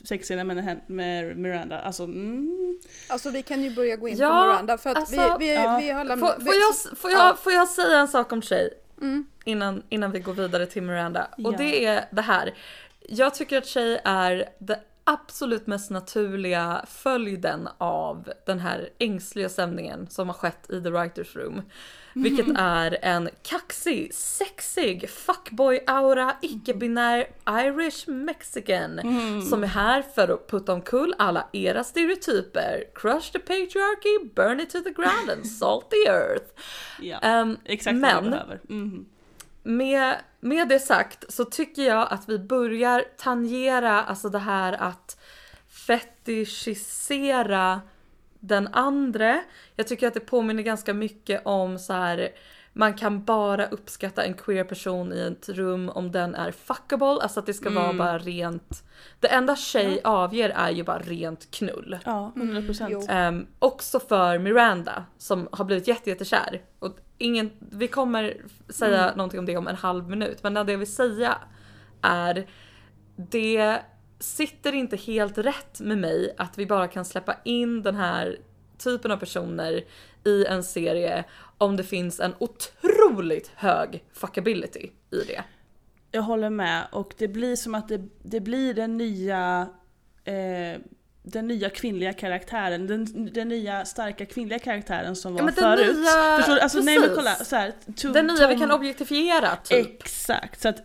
Sexigare med, med Miranda. Alltså, mm. Alltså vi kan ju börja gå in Ja, på Miranda för att alltså, vi, vi, ja. vi har lämnat... Får, får, jag, får, jag, Ja. får jag säga en sak om Shay? Mm. Innan, innan vi går vidare till Miranda. Och Ja. det är det här. Jag tycker att Shay är det absolut mest naturliga följden av den här ängsliga stämningen som har skett i the writers room. Vilket är en kaxig, sexig, fuckboy-aura, icke-binär Irish mexican. Som är här för att putta omkull alla era stereotyper. Crush the patriarchy, burn it to the ground and salt the earth. Ja, Ehm, exakt vad men vi behöver. Mhm. med, med det sagt så tycker jag att vi börjar tangera alltså det här att fetischisera den andra. Jag tycker att det påminner ganska mycket om så här man kan bara uppskatta en queer person i ett rum om den är fuckable, alltså att det ska vara bara rent. Det enda tjej avger är ju bara rent knull. Ja, 100 procent. jo. Ehm, också för Miranda som har blivit jätte, jättekär. Och ingen, vi kommer säga Mm. någonting om det om en halv minut men det jag vill säga är det sitter inte helt rätt med mig att vi bara kan släppa in den här typen av personer i en serie om det finns en otroligt hög fuckability i det. Jag håller med och det blir som att det, det blir den nya eh, den nya kvinnliga karaktären, den, den nya starka kvinnliga karaktären som var men den förut. nya- Förstår du? Alltså, nej men kolla, så här, Tom, Den nya vi Tom- kan objektifiera typ. Exakt, så att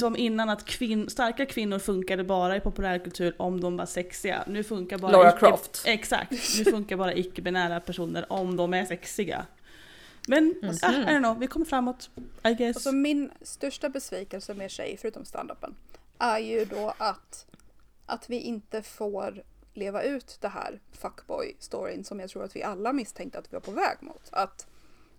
som innan att kvin- starka kvinnor funkade bara i populärkultur om de var sexiga. Nu funkar bara icke- Croft. Exakt, nu funkar bara icke-binära personer om de är sexiga. Men Mhm. ah, I don't know, vi kommer framåt. I guess. Alltså min största besvikelse med Tjej, förutom standupen, är ju då att, att vi inte får leva ut det här fuckboy-storyn som jag tror att vi alla misstänkte att vi var på väg mot. Att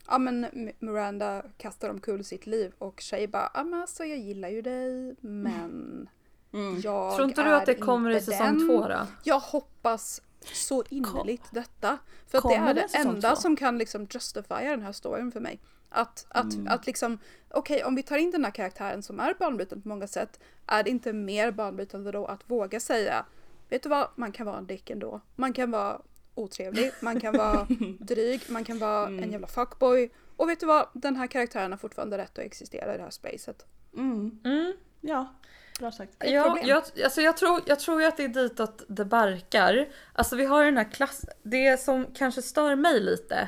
ja men Miranda kastar omkull sitt liv och Tjej bara ja men alltså jag gillar ju dig men [LAUGHS] jag Tror inte du att det kommer i säsong den. två då? Jag hoppas så innerligt detta. För att det är det enda två? som kan liksom justifiera den här storyn för mig. Att, att, Mm. att liksom, okej om vi tar in den här karaktären som är banbrytande på många sätt, är det inte mer banbrytande då att våga säga, vet du vad, man kan vara en dick ändå. Man kan vara otrevlig, man kan vara [LAUGHS] dryg, man kan vara Mm. en jävla fuckboy. Och vet du vad, den här karaktären har fortfarande rätt att existera i det här spacet. Mm. Mm. Ja, bra sagt. Ja, jag, alltså jag, tror, jag tror ju att det är ditåt det barkar. Alltså vi har den här klass... Det som kanske stör mig lite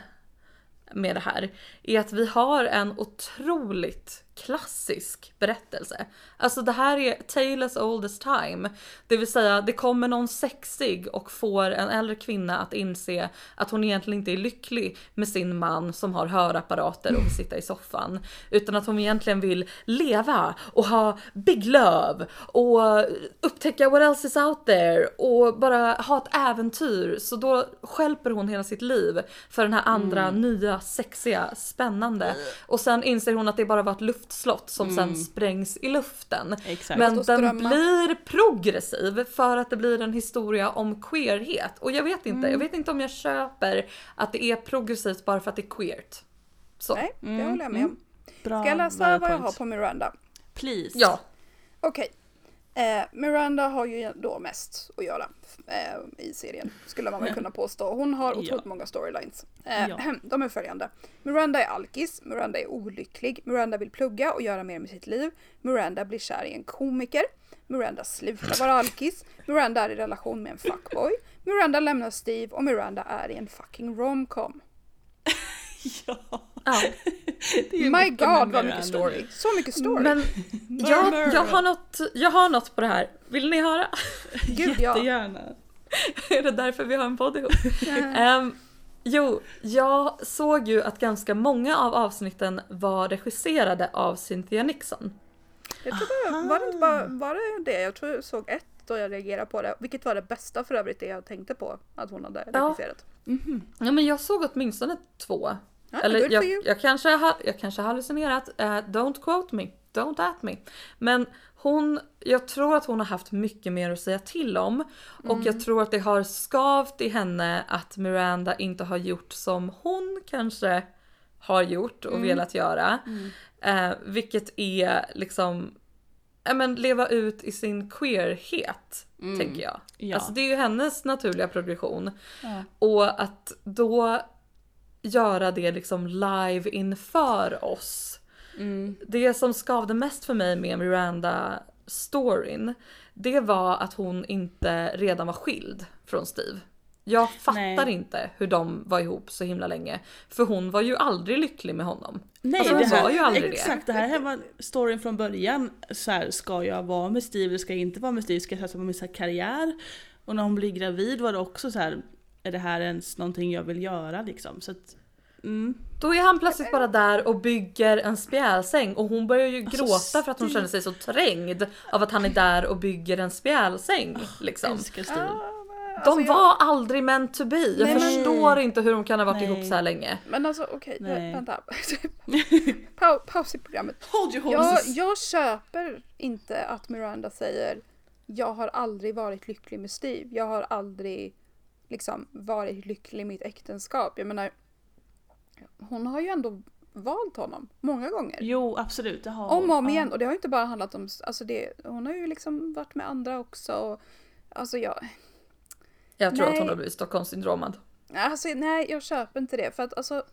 med det här är att vi har en otroligt klassisk berättelse. Alltså det här är tale as old as time. Det vill säga det kommer någon sexig och får en äldre kvinna att inse att hon egentligen inte är lycklig med sin man som har hörapparater och vill sitta i soffan. Utan att hon egentligen vill leva och ha big love och upptäcka what else is out there och bara ha ett äventyr. Så då skälper hon hela sitt liv för den här andra nya sexiga spännande. Och sen inser hon att det bara var ett luftslott som sen sprängs i luften. Exakt. Men den blir progressiv för att det blir en historia om queerhet. Och jag vet inte, Mm. jag vet inte om jag köper att det är progressivt bara för att det är queert. Så. Nej, det Mm, håller jag med om. Bra Ska jag läsa vad jag har på Miranda? Please. Ja. Okej. Eh, Miranda har ju då mest att göra eh, i serien, skulle man väl kunna påstå. Hon har otroligt Ja. många storylines. Eh, Ja. [CLEARS THROAT] De är följande. Miranda är alkis, Miranda är olycklig, Miranda vill plugga och göra mer med sitt liv. Miranda blir kär i en komiker. Miranda slutar vara alkis. Miranda är i relation med en fuckboy. Miranda lämnar Steve och Miranda är i en fucking romcom. [LAUGHS] [LAUGHS] Ja. ja. [LAUGHS] My god vad mycket story. Så mycket story. Men jag, jag, har något, jag har något på det här. Vill ni höra? [LAUGHS] Gud ja. Jättegärna. är det därför vi har en podd ihop? Ehm, jo, jag såg ju att ganska många av avsnitten var regisserade av Cynthia Nixon. Jag tror det var, det inte bara, var det det? Jag tror jag såg ett då jag reagerade på det. Vilket var det bästa för övrigt det jag tänkte på att hon hade Ja. regisserat. Ja men jag såg åtminstone två. Ja, Eller jag, jag, kanske har, jag kanske har hallucinerat. Eh, don't quote me. Don't at me. Men hon, jag tror att hon har haft mycket mer att säga till om. Och jag tror att det har skavt i henne att Miranda inte har gjort som hon kanske har gjort och velat göra. Eh, vilket är liksom ja, men leva ut i sin queerhet, tänker jag. Ja. Alltså det är ju hennes naturliga progression. Ja. Och att då göra det liksom live inför oss. Mm. Det som skavde mest för mig med Miranda-storyn, det var att hon inte redan var skild från Steve. Jag fattar Nej. inte hur de var ihop så himla länge. För hon var ju aldrig lycklig med honom. Nej, Alltså, hon här, var ju aldrig det. exakt, det. här var storyn från början. Så här, ska jag vara med Steve eller ska jag inte vara med Steve? Ska jag satsa på min karriär? Och när hon blir gravid var det också så här, är det här ens någonting jag vill göra liksom? Så att, mm. Då är han plötsligt bara där och bygger en spjälsäng och hon börjar ju Alltså, gråta för att hon känner sig så trängd av att han är där och bygger en spjälsäng. Liksom. Steve. Alltså, De jag- var aldrig meant to be. Jag Nej, men- förstår inte hur de kan ha varit Nej. ihop så här länge. Men alltså okej, Nej. vänta. [LAUGHS] Pa paus i programmet. Hold your Jag, jag köper inte att Miranda säger jag har aldrig varit lycklig med Steve. Jag har aldrig liksom varit lycklig i mitt äktenskap. Jag menar, hon har ju ändå valt honom många gånger. Jo absolut, det har Om och om Ja. igen. Och det har ju inte bara handlat om, alltså det, hon har ju liksom varit med andra också. Och, alltså jag, Jag tror Nej. att hon har blivit Stockholmssyndromad. Alltså, nej, jag köper inte det. För att alltså,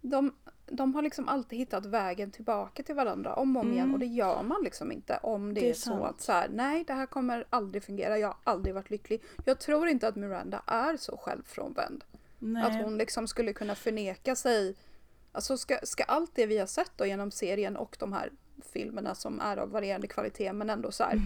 de, de har liksom alltid hittat vägen tillbaka till varandra om och om igen. Och det gör man liksom inte om det, Det är är, så att så här, nej, det här kommer aldrig fungera. Jag har aldrig varit lycklig. Jag tror inte att Miranda är så självfrånvänd. Nej. Att hon liksom skulle kunna förneka sig. Alltså ska, ska allt det vi har sett då genom serien och de här filmerna som är av varierande kvalitet men ändå så här. Mm.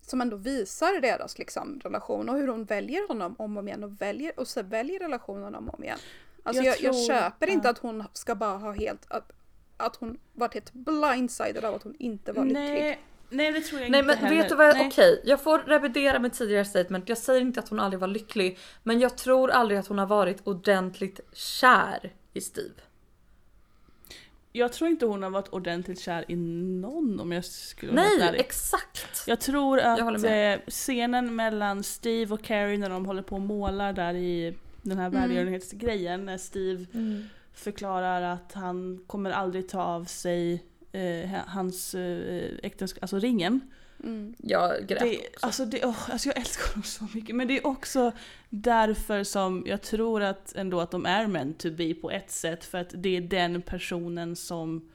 Som ändå visar deras liksom, relation och hur hon väljer honom om och om igen och väljer och så väljer relationen om och om igen. Alltså Jag jag, jag, tror- köper inte ja. att hon ska bara ha helt att, att hon varit helt blindsided av att hon inte var lycklig. Nej, nej det tror jag Nej inte men heller. vet du vad, jag- Nej. okej jag får revidera mitt tidigare statement. Jag säger inte att hon aldrig var lycklig. Men jag tror aldrig att hon har varit ordentligt kär i Steve. Jag tror inte hon har varit ordentligt kär i någon om jag skulle vara Nej exakt. Jag tror Jag att med. eh, scenen mellan Steve och Carrie när de håller på och målar där i den här välgörenhetsgrejen när Steve förklarar att han kommer aldrig ta av sig eh, hans eh, äktenskap, alltså ringen. Mm. Jag grät Det, också. alltså, det, åh, alltså jag älskar honom så mycket men det är också därför som jag tror att ändå att de är meant to be på ett sätt för att det är den personen som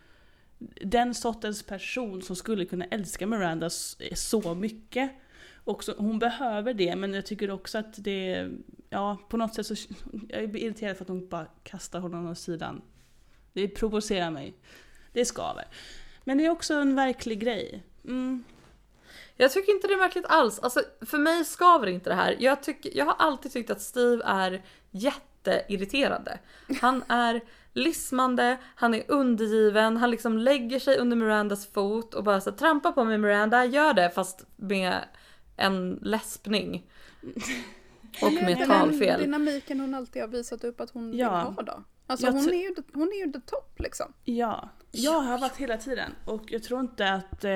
den sortens person som skulle kunna älska Miranda så mycket också, hon behöver det men jag tycker också att det, ja på något sätt så, jag blir irriterad för att hon bara kastar honom åt sidan. Det provocerar mig. Det skaver. Men det är också en verklig grej. Mm. Jag tycker inte det är märkligt alls. Alltså, för mig skaver inte det här. Jag, tycker, jag har alltid tyckt att Steve är jätteirriterande. Han är lismande, han är undergiven, han liksom lägger sig under Mirandas fot och bara så trampar på mig Miranda, gör det fast med en läspning. [LAUGHS] Och med Den talfel. dynamiken hon alltid har visat upp att hon Ja. vill ha då. Alltså Jag hon är, ju, hon är ju the top liksom. Ja, jag har varit hela tiden och jag tror inte att, eh,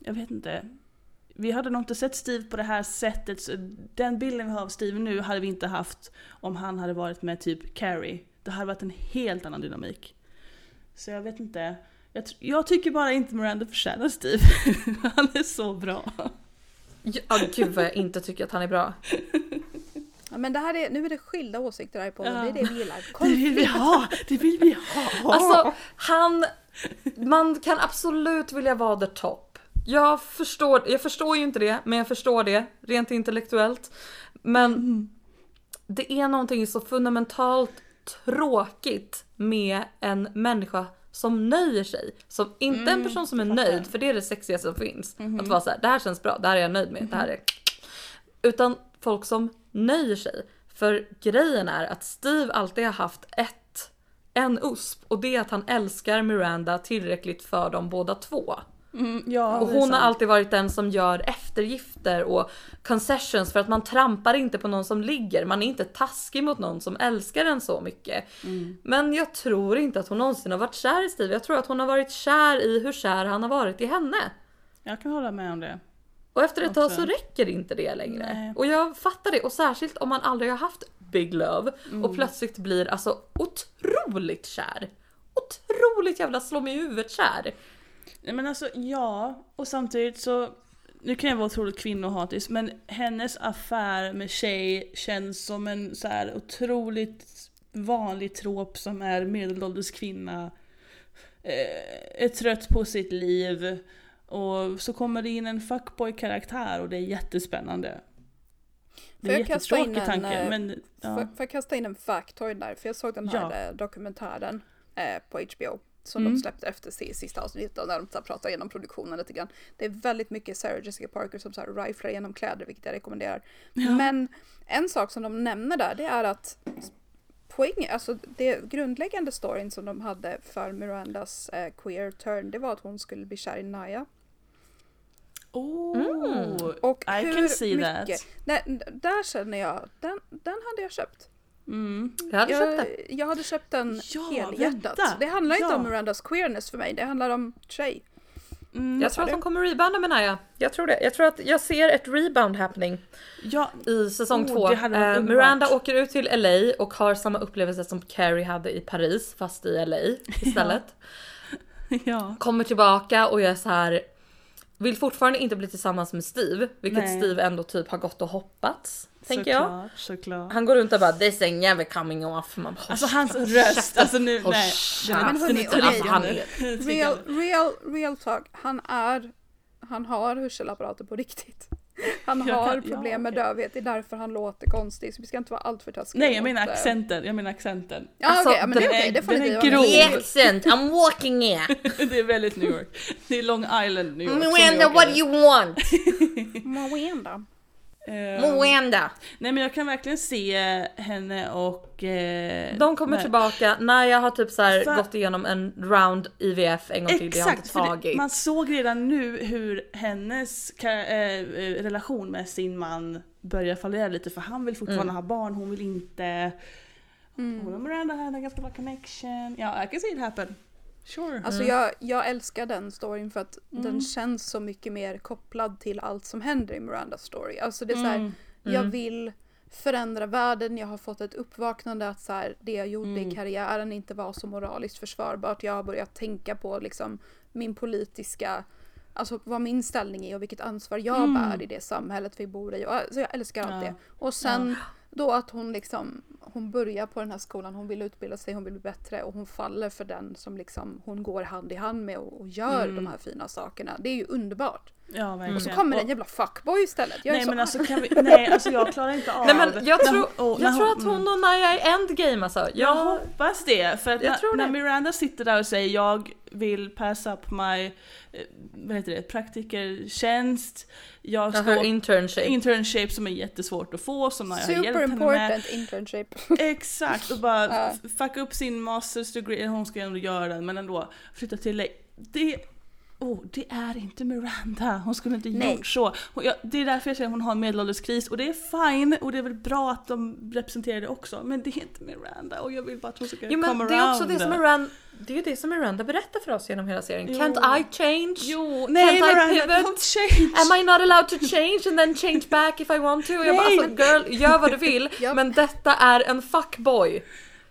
jag vet inte. Vi hade nog inte sett Steve på det här sättet. Så den bilden vi har av Steve nu hade vi inte haft om han hade varit med typ Carrie. Det hade varit en helt annan dynamik. Så jag vet inte. Jag, jag tycker bara inte Miranda förtjänar Steve. [LAUGHS] han är så bra. Ja, gud vad jag inte tycker att han är bra. Ja, men det här är, nu är det skilda åsikter här på Ja. Det är det vi gillar. Det vill vi ha! Det vill vi ha! Alltså, han... Man kan absolut vilja vara the top. Jag förstår, jag förstår ju inte det, men jag förstår det rent intellektuellt. Men det är någonting så fundamentalt tråkigt med en människa som nöjer sig. Som inte en person som är nöjd, för det är det sexigaste som finns. Att vara så här, det här känns bra, det här är jag nöjd med, det här är... Utan folk som nöjer sig. För grejen är att Steve alltid har haft ett, en USP och det är att han älskar Miranda tillräckligt för dem båda två. Mm, ja, Och hon har alltid varit den som gör eftergifter och concessions för att man trampar inte på någon som ligger. Man är inte taskig mot någon som älskar en så mycket. Mm. Men jag tror inte att hon någonsin har varit kär i Steve. Jag tror att hon har varit kär i hur kär han har varit i henne. Jag kan hålla med om det. Och efter ett tag så räcker inte det längre. Nej. Och jag fattar det. Och särskilt om man aldrig har haft big love Mm. och plötsligt blir alltså otroligt kär. Otroligt jävla slå mig i huvudet kär. Men alltså ja, och samtidigt så nu kan jag vara otroligt kvinnohatisk men hennes affär med tjej känns som en så här otroligt vanlig trop som är medelålders kvinna. Eh, är trött på sitt liv och så kommer det in en fuckboy karaktär och det är jättespännande. Det är in jättetråkig en, tanke eh, men ja. får jag kasta in en factoid där? För jag såg den här Ja. eh, dokumentären eh, på HBO. Som Mm. de släppte efter si- sista avsnittet och där de pratar igenom produktionen lite grann. Det är väldigt mycket Sarah Jessica Parker som så här riflar genom kläder vilket jag rekommenderar. Men en sak som de nämner där det är att poäng, alltså det grundläggande storyn som de hade för Mirandas eh, queer turn det var att hon skulle bli kär i Naya. Oh, Och I hur can see mycket, that. Där, där känner jag, den, den hade jag köpt. Mm. Jag hade köpt Jag, det. jag hade köpt den Ja, helhjärtat. vänta. Det handlar inte Ja. om Mirandas queerness för mig, det handlar om tjej. Mm. Jag tror att hon kommer rebounda med Naya. Jag tror det. Jag tror att jag ser ett rebound happening Ja, i säsong Oh, två. Eh. Miranda åker ut till LA och har samma upplevelse som Carrie hade i Paris fast i LA istället. [LAUGHS] ja. Kommer tillbaka och jag är så här. Vill fortfarande inte bli tillsammans med Steve, vilket Nej. Steve ändå typ har gått och hoppats. Tänker jag. Såklart, såklart. Han går runt och bara this ain't never coming off. Man, bara, Alltså hans röst, alltså nu, nej. Men hörni. Alltså, han är, Real, real, real talk. Han är, han har hörselapparater på riktigt. [LAUGHS] Han Jag har kan- problem ja, med okej. dövhet, det är därför han låter konstig. Så vi ska inte vara alltför taskiga. Nej jag menar mot, eh, accenten, jag menar accenten. Ja Alltså, okej, ja, men det är okej, är- det får den ni är grov. The accent, I'm walking here. [LAUGHS] Det är väldigt New York. Det är Long Island, New York. Miranda, what do you want? [LAUGHS] Miranda. Ehm, Miranda. Nej men jag kan verkligen se henne och... Eh, De kommer nej. tillbaka, Naya har typ så här För- gått igenom en round IVF en gång till, det har inte för det, tagit. man såg redan nu hur hennes eh, relation med sin man börjar fallera lite för han vill fortfarande Mm. ha barn, hon vill inte. Hon och Miranda hade en ganska bra connection. Ja, I can see it happen. Sure. Alltså jag, jag älskar den storyn för att Mm. den känns så mycket mer kopplad till allt som händer i Mirandas story. Alltså det är så här, Mm. jag vill förändra världen, jag har fått ett uppvaknande att så här, det jag gjorde Mm. i karriären inte var så moraliskt försvarbart. Jag har börjat tänka på liksom min politiska, alltså vad min ställning är och vilket ansvar jag Mm. bär i det samhället vi bor i. Och, alltså jag älskar allt Ja. det. Och sen då att hon liksom, hon börjar på den här skolan, hon vill utbilda sig, hon vill bli bättre och hon faller för den som liksom hon går hand i hand med och, och gör Mm. de här fina sakerna. Det är ju underbart. Ja, verkligen. Och så kommer en jävla fuckboy istället. Jag är Nej så men alltså kan vi, nej alltså jag klarar inte av Nej men jag tror, när jag tror att mm. hon och Naya är endgame alltså. Jag Jag, hoppas det, för att Jag när, tror när det. Miranda sitter där och säger jag vill pass up my, eh, vad heter det, praktikertjänst, jag ska hör internship. internship som är jättesvårt att få som jag har hjälpt Super henne med. important internship. [LAUGHS] Exakt, och bara f- fucka upp sin masters degree, hon ska ändå göra den men ändå flytta till. Det, oh, det är inte Miranda, hon skulle inte Nej. gjort så. Och jag, det är därför jag säger att hon har en medelålderskris och det är fine och det är väl bra att de representerar det också men det är inte Miranda och jag vill bara att hon ska Jo men come det är också around. det som Miranda, det är ju det som Miranda berättar för oss genom hela serien. Jo. Can't I change? Jo, nej Can't I Miranda, pivot? don't change! Am I not allowed to change and then change back if I want to? Och jag bara Nej. alltså girl, gör vad du vill. [LAUGHS] Men detta är en fuckboy.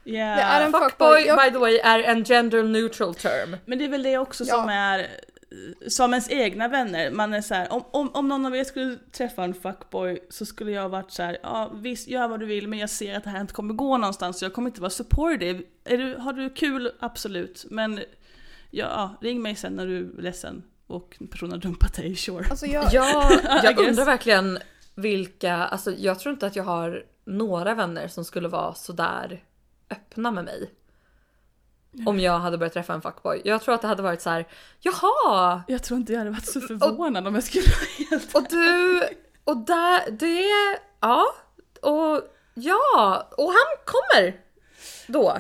Yeah. Det är en Fuckboy fuckboy. By the way är en gender neutral term. Men det är väl det också Ja. som är som ens egna vänner, man är så här, om, om, om någon av er skulle träffa en fuckboy så skulle jag varit så här, ja visst gör vad du vill men jag ser att det här inte kommer gå någonstans så jag kommer inte vara supportive. Är du, har du kul? Absolut. Men ja, ring mig sen när du är ledsen och personen har dumpat dig, sure. Alltså jag, [LAUGHS] Jag, jag undrar verkligen vilka, alltså jag tror inte att jag har några vänner som skulle vara sådär öppna med mig. Om jag hade börjat träffa en fuckboy. Jag tror att det hade varit så här: jaha! Jag tror inte jag hade varit så förvånad om jag skulle vara helt Och du, och där, det, ja, och ja, och han kommer då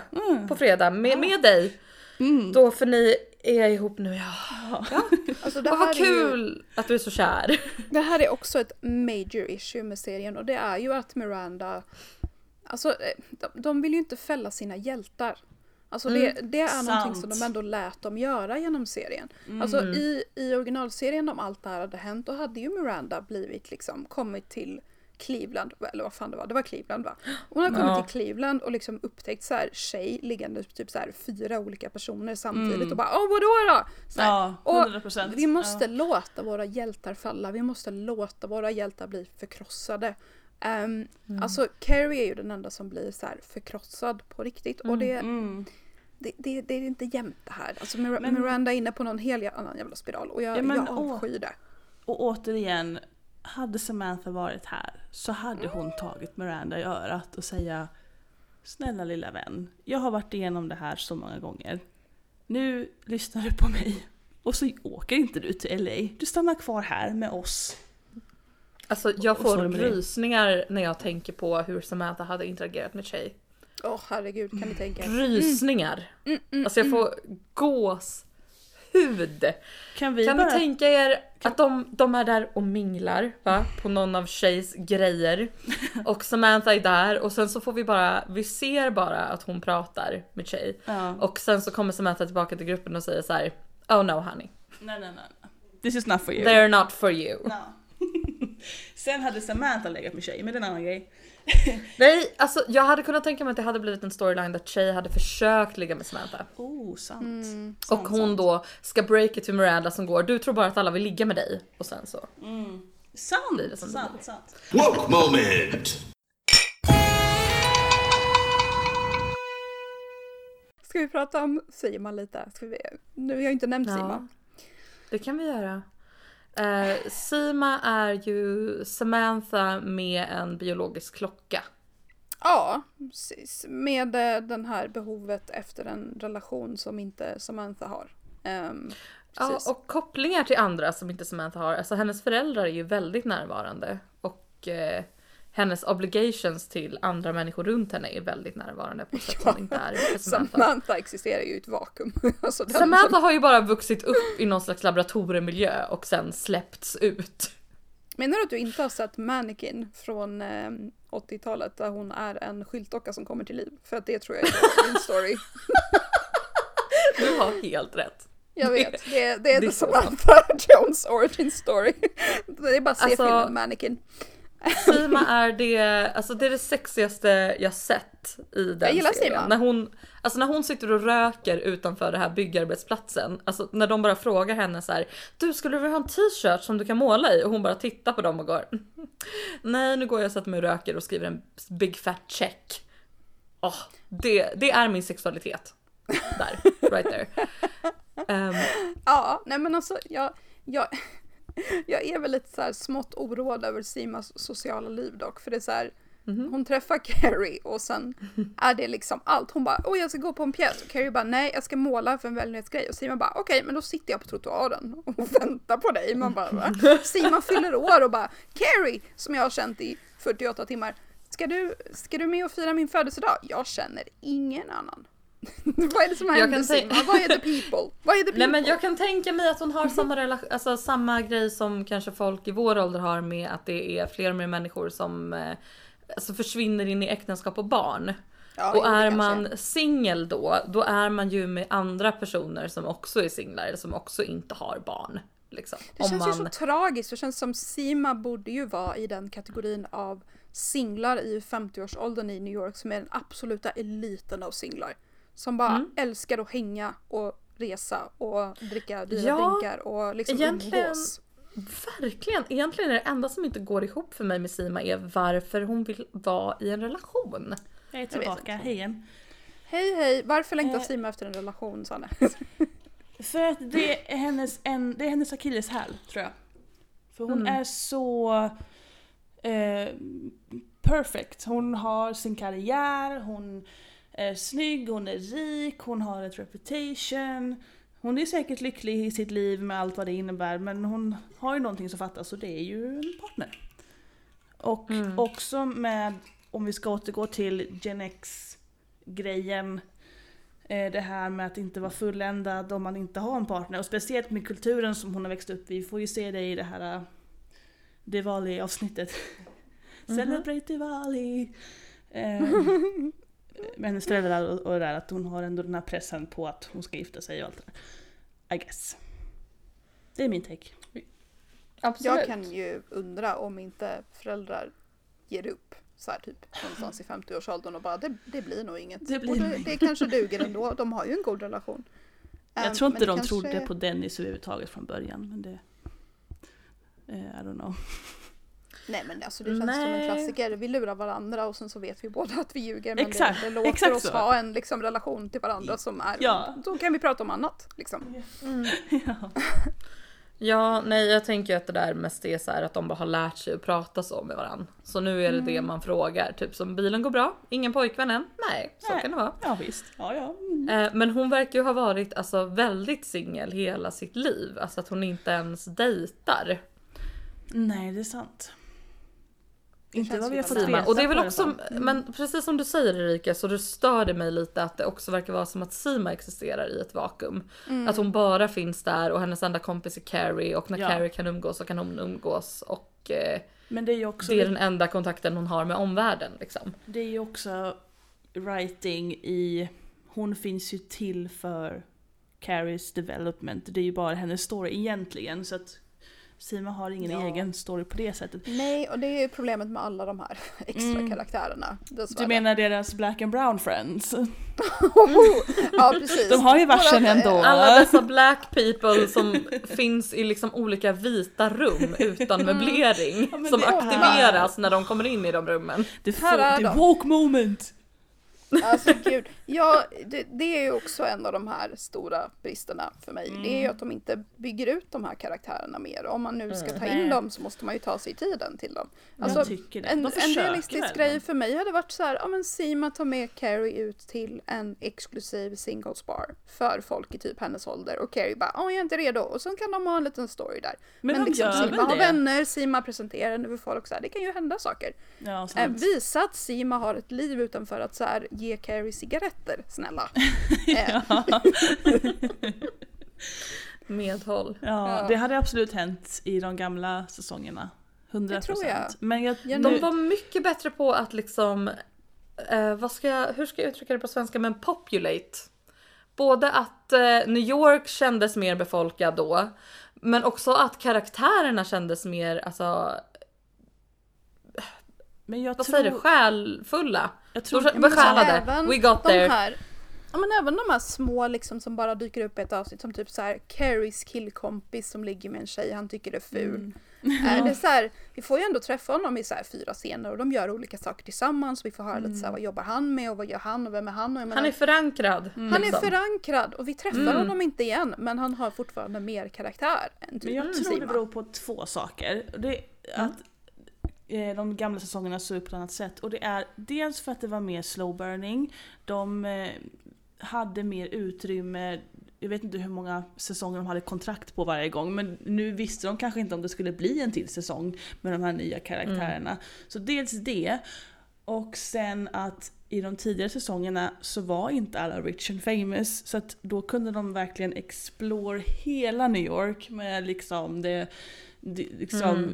på fredag med, med dig. Då för ni är ihop nu ja. alltså det Och vad är ju, kul att du är så kär. Det här är också ett major issue med serien och det är ju att Miranda, alltså eh, de, de vill ju inte fälla sina hjältar. Alltså det, det är någonting som Sant. de ändå lät dem göra genom serien. Alltså i, i originalserien om allt det här hade hänt då hade ju Miranda blivit liksom kommit till Cleveland, eller vad fan det var, det var Cleveland va? Hon har kommit Ja. till Cleveland och liksom upptäckt så här tjej liggande typ så här fyra olika personer samtidigt och bara åh vadå då? Så här. Ja, Och 100%. Vi måste låta våra hjältar falla, vi måste låta våra hjältar bli förkrossade. Um, Alltså Carrie är ju den enda som blir så förkrossad på riktigt och det, Mm. Det, det, det är inte jämnt det här. Alltså Mir- Men- Miranda är inne på någon helt annan jävla spiral och jag, Ja, men jag avskyr det. Och återigen, hade Samantha varit här så hade hon tagit Miranda i örat och säga Snälla lilla vän, jag har varit igenom det här så många gånger. Nu lyssnar du på mig. Och så åker inte du till LA. Du stannar kvar här med oss. Alltså jag får rysningar när jag tänker på hur Samantha hade interagerat med Shay. Åh herregud, kan ni tänka er? Rysningar! Alltså jag får gåshud. Kan vi Kan bara... ni tänka er att de, de är där och minglar va? på någon av Shays grejer. [LAUGHS] Och Samantha är där och sen så får vi bara, vi ser bara att hon pratar med Shay. Ja. Och sen så kommer Samantha tillbaka till gruppen och säger så här: Oh no honey, Nej, nej, nej. nej. This is not for you. they're not for you. No. [LAUGHS] Sen hade Samantha legat med tjej, men det är en annan grej. [LAUGHS] Nej, alltså jag hade kunnat tänka mig att det hade blivit en storyline där Shay hade försökt ligga med Samantha. Oh, sant. Sant, Och hon sant. då ska break it till Miranda som går, du tror bara att alla vill ligga med dig. Och sen så. Sant, blir det som sant, sant. Woke moment. Ska vi prata om Sima lite? Ska vi, nu har jag inte nämnt Sima. det kan vi göra. Eh, Sima är ju Samantha med en biologisk klocka. Ja, precis. Med eh, den här behovet efter en relation som inte Samantha har. Um, Ja, och kopplingar till andra som inte Samantha har. Alltså hennes föräldrar är ju väldigt närvarande. Och eh, hennes obligations till andra människor runt henne är väldigt närvarande på ett sätt [LAUGHS] som inte är för Samantha. Samantha existerar ju i ett vakuum. [LAUGHS] alltså Samantha har ju bara vuxit upp i någon slags laboratoriemiljö och sen släppts ut. Menar du att du inte har sett Mannequin från eh, 80-talet där hon är en skyltdocka som kommer till liv? För att det tror jag är din story. [LAUGHS] Du har helt rätt. Jag vet, det, är- det är det så Samantha Jones origin story. Det är bara att se Alltså- filmen Mannequin. Sima är det, alltså det är det sexigaste jag sett i den Jag gillar serien. Sima. När hon, alltså när hon sitter och röker utanför det här byggarbetsplatsen, alltså när de bara frågar henne så här, du skulle du vilja ha en t-shirt som du kan måla i? Och hon bara tittar på dem och går, [LAUGHS] nej nu går jag och sätter mig och röker och skriver en big fat check. Åh, det, det är min sexualitet. Där, right there. [LAUGHS] Ehm, Ja, nej men alltså jag, jag, [LAUGHS] jag är väl lite så här smått oroad över Simas sociala liv dock. För det är så här, Mhm. hon träffar [LAUGHS] Carrie och sen är det liksom allt. Hon bara, åh jag ska gå på en pjäs. Och Carrie bara, nej jag ska måla för en välgörenhetsgrej. Och Sima bara, okej men då sitter jag på trottoaren och [LAUGHS] väntar på dig. Man bara, va? Sima fyller år och bara, Carrie som jag har känt i 48 timmar. Ska du, ska du med och fira min födelsedag? Jag känner ingen annan. [LAUGHS] Vad är det som händer Sima? Vad är the people? Vad är the people? [LAUGHS] Nej men jag kan tänka mig att hon har samma, relation, alltså, samma grej som kanske folk i vår ålder har med att det är fler och mer människor som eh, alltså, försvinner in i äktenskap och barn. Ja, och är man singel då, då är man ju med andra personer som också är singlar som också inte har barn. Liksom. Det känns ju så tragiskt. Det känns som Sima borde ju vara i den kategorin av singlar i 50-årsåldern i New York som är den absoluta eliten av singlar. Som bara Mm. älskar att hänga och resa och dricka dyra Ja, drinkar och liksom egentligen- umgås. Verkligen! Egentligen är det enda som inte går ihop för mig med Sima är varför hon vill vara i en relation. Jag är tillbaka, inte. hej igen. Hej hej, varför längtar Eh. Sima efter en relation Sanne? [LAUGHS] För att det är hennes, en, det är hennes akilleshäl, tror jag. För hon är så eh, perfect. Hon har sin karriär, hon är snygg, hon är rik, hon har ett reputation. Hon är säkert lycklig i sitt liv med allt vad det innebär men hon har ju någonting som fattas och det är ju en partner. Och också med, om vi ska återgå till Gen X-grejen, eh, det här med att inte vara fulländad om man inte har en partner. Och speciellt med kulturen som hon har växt upp i. Vi får ju se det i det här eh, Diwali-avsnittet. Celebrate Diwali! [LAUGHS] Eh, med hennes föräldrar och, och det där att hon har ändå den här pressen på att hon ska gifta sig och allt det där. I guess. Det är min take. Absolut. Jag kan ju undra om inte föräldrar ger upp så här typ någonstans i 50-årsåldern och bara det, det blir nog inget. Det blir och det, det kanske duger ändå, de har ju en god relation. Jag tror inte men de det trodde kanske- på Dennis överhuvudtaget från början. Men det... eh, I don't know. Nej men alltså det känns som en Nej. klassiker. Vi lurar varandra och sen så vet vi båda att vi ljuger. Men Exakt, det, det låter exakt oss så. ha en liksom, relation till varandra som är... Ja. Då kan vi prata om annat. Liksom. [LAUGHS] ja. Ja, nej jag tänker att det där mest är så här att de bara har lärt sig att prata så med varandra. Så nu är det det man frågar, typ som bilen går bra, ingen pojkvän än? Nej, så Nej. kan det vara. Ja visst. Ja, ja. Mm. Eh, Men hon verkar ju ha varit alltså väldigt singel hela sitt liv, alltså att hon inte ens dejtar. Nej, det är sant. Inte vad vi har fått Sima. veta Och det är väl också, fall. men precis som du säger Erika så det stör det mig lite att det också verkar vara som att Sima existerar i ett vakuum. Att hon bara finns där och hennes enda kompis är Carrie och när Ja. Carrie kan umgås så kan hon umgås och eh, Men det är ju också, det är den enda kontakten hon har med omvärlden liksom. det är ju också writing i... Hon finns ju till för Carries development. Det är ju bara hennes story egentligen. Så att Sima har ingen Ja. egen story på det sättet. Nej, och det är ju problemet med alla de här [LAUGHS] extra Mm. karaktärerna. Du menar deras black and brown friends? [LAUGHS] ja, [LAUGHS] precis. De har ju varsin ändå. Alla dessa black people som finns i liksom olika vita rum utan möblering men som det är- aktiveras när de kommer in i de rummen. Det Här får, är det de. woke moment! Alltså gud, ja, det, det är ju också en av de här stora bristerna för mig. Det är ju att de inte bygger ut de här karaktärerna mer. Om man nu ska ta in Nej. dem så måste man ju ta sig tiden till dem. Jag Alltså, tycker det. en, De en realistisk väl, grej men- för mig hade varit så här, ja men Sima tar med Carrie ut till en exklusiv singles bar för folk i typ hennes ålder och Carrie bara, åh jag är inte redo och så kan de ha en liten story där. Men de liksom, Sima har vänner, Sima presenterar henne för folk så här, det kan ju hända saker. Ja, Eh, sant. visa att Sima har ett liv utanför att så här, ge Carrie cigaretter, snälla. [LAUGHS] Eh, [LAUGHS] Medhåll. Ja, Ja. det hade absolut hänt i de gamla säsongerna. 100%. Det tror jag. Men jag, Ja, nu, De var mycket bättre på att liksom, eh, vad ska jag, hur ska jag uttrycka det på svenska, men populate. Både att eh, New York kändes mer befolkad då, men också att karaktärerna kändes mer, alltså, men jag vad tror, säger du, själfulla. jag De tror, men så besjälade. även We got de there. Här, ja men även de här små liksom som bara dyker upp i ett avsnitt som typ så här Carries killkompis som ligger med en tjej han tycker är ful. Är det så här, vi får ju ändå träffa honom i så här fyra scener och de gör olika saker tillsammans. Vi får höra lite så här, vad jobbar han med och vad gör han och vem är han? Och menar, Han är förankrad. han är förankrad och vi träffar Mm. honom inte igen men han har fortfarande mer karaktär än men typ jag tror det beror på två saker. Det är Mm. att de gamla säsongerna såg ut på ett annat sätt. Och det är dels för att det var mer slow burning. De eh, hade mer utrymme. Jag vet inte hur många säsonger de hade kontrakt på varje gång. Men nu visste de kanske inte om det skulle bli en till säsong med de här nya karaktärerna. Så dels det. Och sen att i de tidigare säsongerna så var inte alla rich and famous. Så att då kunde de verkligen explore hela New York med liksom det, det liksom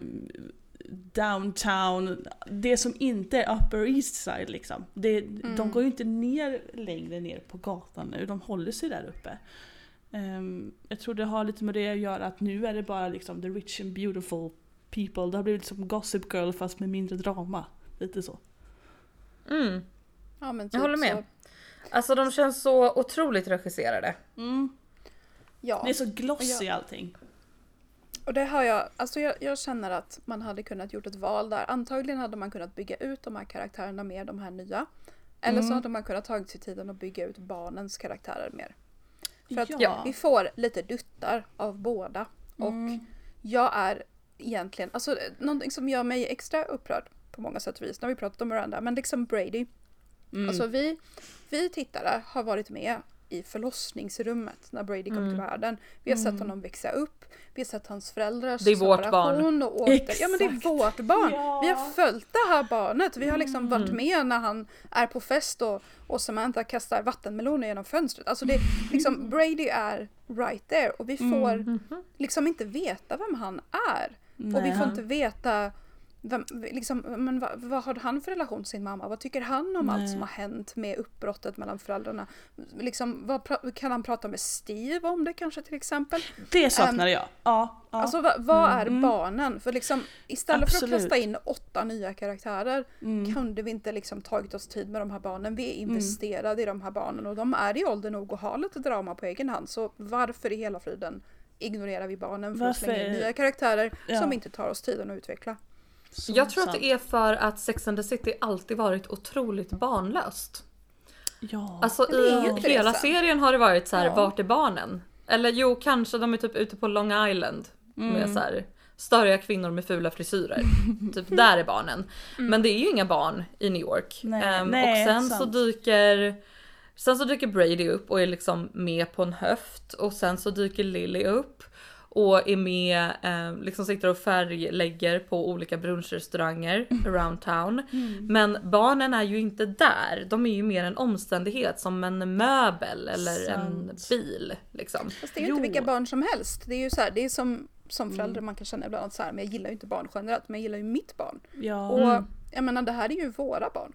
downtown, det som inte är upper east side liksom. Det, De går ju inte ner längre ner på gatan nu, de håller sig där uppe. Ehm, jag tror det har lite med det att göra att nu är det bara liksom the rich and beautiful people. Det har blivit som Gossip Girl fast med mindre drama. Lite så. Mm. Ja, men typ Jag håller med. Så, Alltså de känns så otroligt regisserade. ja. Det är så glossy allting. Och det har jag, alltså jag, jag känner att man hade kunnat gjort ett val där. Antagligen hade man kunnat bygga ut de här karaktärerna med de här nya. Eller så hade man kunnat tagit sig tiden att bygga ut barnens karaktärer mer. För att Ja. vi får lite duttar av båda. Och jag är egentligen, alltså någonting som gör mig extra upprörd på många sätt och vis, när vi pratat om Miranda, men liksom Brady. Alltså vi, vi tittare har varit med i förlossningsrummet när Brady kom till världen. Vi har sett honom växa upp, vi har sett hans föräldrars Det är vårt separation och åter. Ja men det är vårt barn. Ja. Vi har följt det här barnet. Vi har liksom varit med när han är på fest och, och Samantha kastar vattenmeloner genom fönstret. Alltså det liksom, Brady är right there och vi får liksom inte veta vem han är. Och vi får inte veta vem, liksom, men vad, vad har han för relation till sin mamma? Vad tycker han om allt som har hänt med uppbrottet mellan föräldrarna? Liksom, vad, kan han prata med Steve om det kanske till exempel? Det saknade jag. Ja, ja. Alltså vad, vad är barnen? För liksom istället för Absolut. att kasta in åtta nya karaktärer kunde vi inte liksom tagit oss tid med de här barnen. Vi är investerade i de här barnen och de är i ålder nog att ha lite drama på egen hand. Så varför i hela friden ignorerar vi barnen för att slänga in Varför- nya karaktärer Ja. som inte tar oss tiden att utveckla? Så Jag tror att sant. det är för att Sex and the City alltid varit otroligt barnlöst. Ja. Alltså i hela serien har det varit så här, Ja. vart är barnen? Eller jo, kanske de är typ ute på Long Island. med så här störiga kvinnor med fula frisyrer. [LAUGHS] typ där är barnen. Men det är ju inga barn i New York. Nej, Ehm, nej, och sen så dyker Sen så dyker Brady upp och är liksom med på en höft och sen så dyker Lily upp och är med, eh, liksom sitter och färglägger på olika brunchrestauranger around town. Men barnen är ju inte där. De är ju mer en omständighet som en möbel eller en Sant. bil liksom. Fast det är ju Jo. inte vilka barn som helst. Det är ju så här, det är som, som förälder man kan känna ibland att så här, men jag gillar ju inte barn generellt, men jag gillar ju mitt barn. Ja. Och jag menar det här är ju våra barn.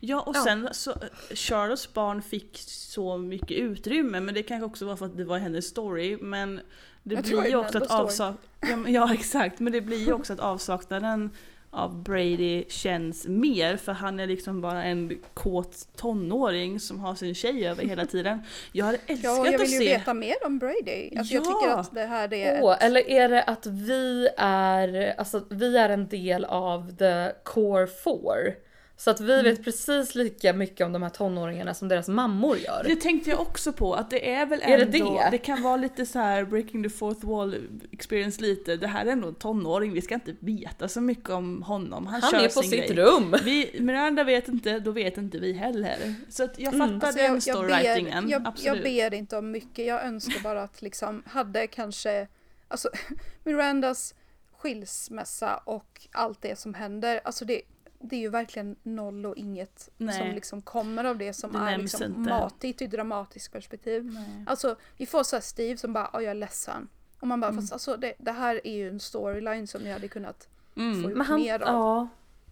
Ja och Ja. sen så, Charlottes barn fick så mycket utrymme men det kanske också var för att det var hennes story men det Jag blir ju också att hennes story. avsak... ja, men- ja [LAUGHS] exakt men det blir ju också att avsaknaden av Brady känns mer för han är liksom bara en kåt tonåring som har sin tjej över hela tiden. Jag hade [LAUGHS] älskat Ja, och jag att vill ju se... veta mer om Brady. Alltså jag Ja. tycker att det här är... Åh, eller är det att vi är, alltså vi är en del av the core four? Så att vi vet precis lika mycket om de här tonåringarna som deras mammor gör. Det tänkte jag också på, att det är väl Är det ändå, det? det kan vara lite så här breaking the fourth wall experience lite, det här är ändå en tonåring, vi ska inte veta så mycket om honom, han, Han kör är på sin sitt grej. rum. Vi, Miranda vet inte, då vet inte vi heller. Så att jag fattar Mm. Alltså, den jag, jag, storywritingen, jag, absolut. jag ber inte om mycket. Jag önskar bara att liksom hade kanske alltså [LAUGHS] Mirandas skilsmässa och allt det som händer. Alltså det, det är ju verkligen noll och inget Nej. som liksom kommer av det som Det är liksom inte. matigt i dramatiskt perspektiv. Nej. Alltså vi får så här Steve som bara, "Ja, jag är ledsen. Och man bara, Mm. fast alltså det, det här är ju en storyline som jag hade kunnat få Mm. ut Men han, mer av. ja,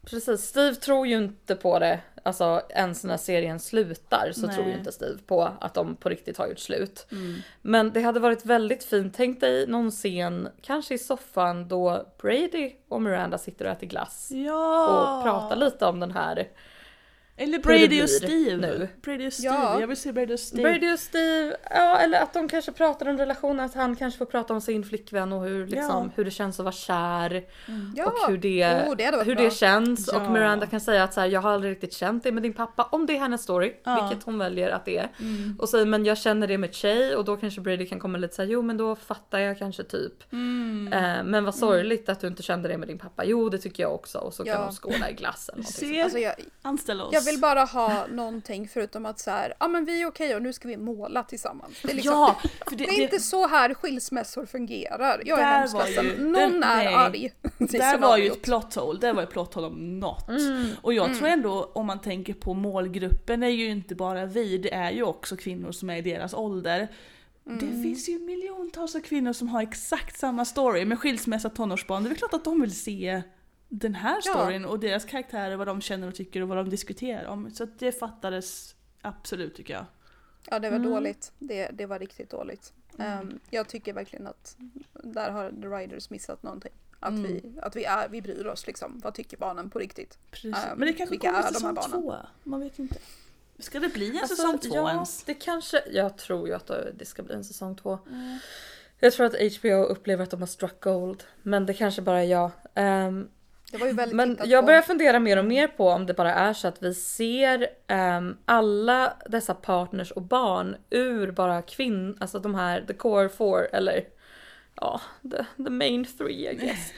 precis. Steve tror ju inte på det, alltså ens när serien slutar så Nej. tror ju inte Steve på att de på riktigt har gjort slut. Mm. Men det hade varit väldigt fint, tänk dig någon scen, kanske i soffan då Brady och Miranda sitter och äter glass. Ja! Och pratar lite om den här Eller Brady och Steve. nu. Brady och Steve, Ja. jag vill se Brady och Steve. Brady och Steve, ja eller att de kanske pratar om relationen, att han kanske får prata om sin flickvän och hur, liksom, Ja. hur det känns att vara kär. Ja, och hur det, oh, det hur bra. det känns. Ja. Och Miranda kan säga att så här, jag har aldrig riktigt känt det med din pappa. Om det är hennes story, Ja. Mm. vilket hon väljer att det är. Och säger men jag känner det med tjej och då kanske Brady kan komma lite så här, jo men då fattar jag kanske typ. Mm. Eh, men vad sorgligt att du inte kände det med din pappa. Jo det tycker jag också. Och så kan de skåla i glass eller någonting. Se, Alltså jag, anställ oss. Vill bara ha någonting förutom att så här, ja men vi är okej och nu ska vi måla tillsammans. Det är, liksom, Ja, för det, är inte så här skilsmässor fungerar. Jag är hemskt ledsen. ju- Någon den- är nej. arg. [LAUGHS] Där var ju ett plot hole, där var ett plot hole om något. Mm. Och jag tror ändå om man tänker på målgruppen är ju inte bara vi, det är ju också kvinnor som är i deras ålder. Det Mm. finns ju miljontals kvinnor som har exakt samma story med skilsmässa tonårsbarn. Det är väl klart att de vill se den här Ja. storyn och deras karaktärer, vad de känner och tycker och vad de diskuterar om. Så att det fattades absolut tycker jag. Ja det var Mm. dåligt. Det, det var riktigt dåligt. Ehm, jag tycker verkligen att där har The Riders missat någonting. Att, Mm. vi, att vi, är, vi bryr oss liksom. Vad tycker barnen på riktigt? Precis. Ehm, Men det kanske vilka kommer är de här säsong barnen? två. Man vet inte. Ska det bli en Alltså, säsong två ja, ens? det kanske, jag tror ju att det ska bli en säsong två. Jag tror att HBO upplever att de har struck gold. Men det kanske bara är jag. Ehm, Men jag börjar fundera mer och mer på om det bara är så att vi ser ehm, alla dessa partners och barn ur bara kvinn, alltså de här the core four eller ja, the, the main three I guess.